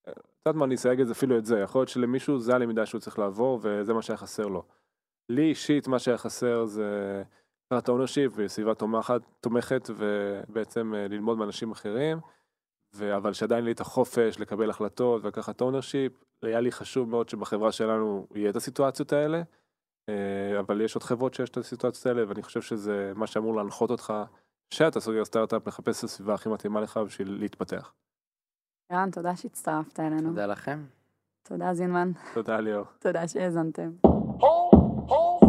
Speaker 4: יודעת מה, אני אסייג את זה אפילו את זה, יכול להיות שלמישהו זה הלמידה שהוא צריך לעבור וזה מה שהיה חסר לו. לי אישית מה שהיה חסר זה קראת ownership וסביבה תומכת, תומכת ובעצם אה, ללמוד מאנשים אחרים, ו... אבל שעדיין לי את החופש לקבל החלטות ולקחת ownership, היה לי חשוב מאוד שבחברה שלנו יהיה את הסיטואציות האלה, אה, אבל יש עוד חברות שיש את הסיטואציות האלה ואני חושב שזה מה שאמור להנחות אותך, שאתה סוגר סטארט-אפ, לחפש את הסביבה הכי מתאימה לך בשביל להתפתח.
Speaker 2: ערן, תודה שהצטרפת אלינו.
Speaker 3: תודה לכם.
Speaker 2: תודה זינמן.
Speaker 4: תודה ליאור.
Speaker 2: תודה שהאזנתם.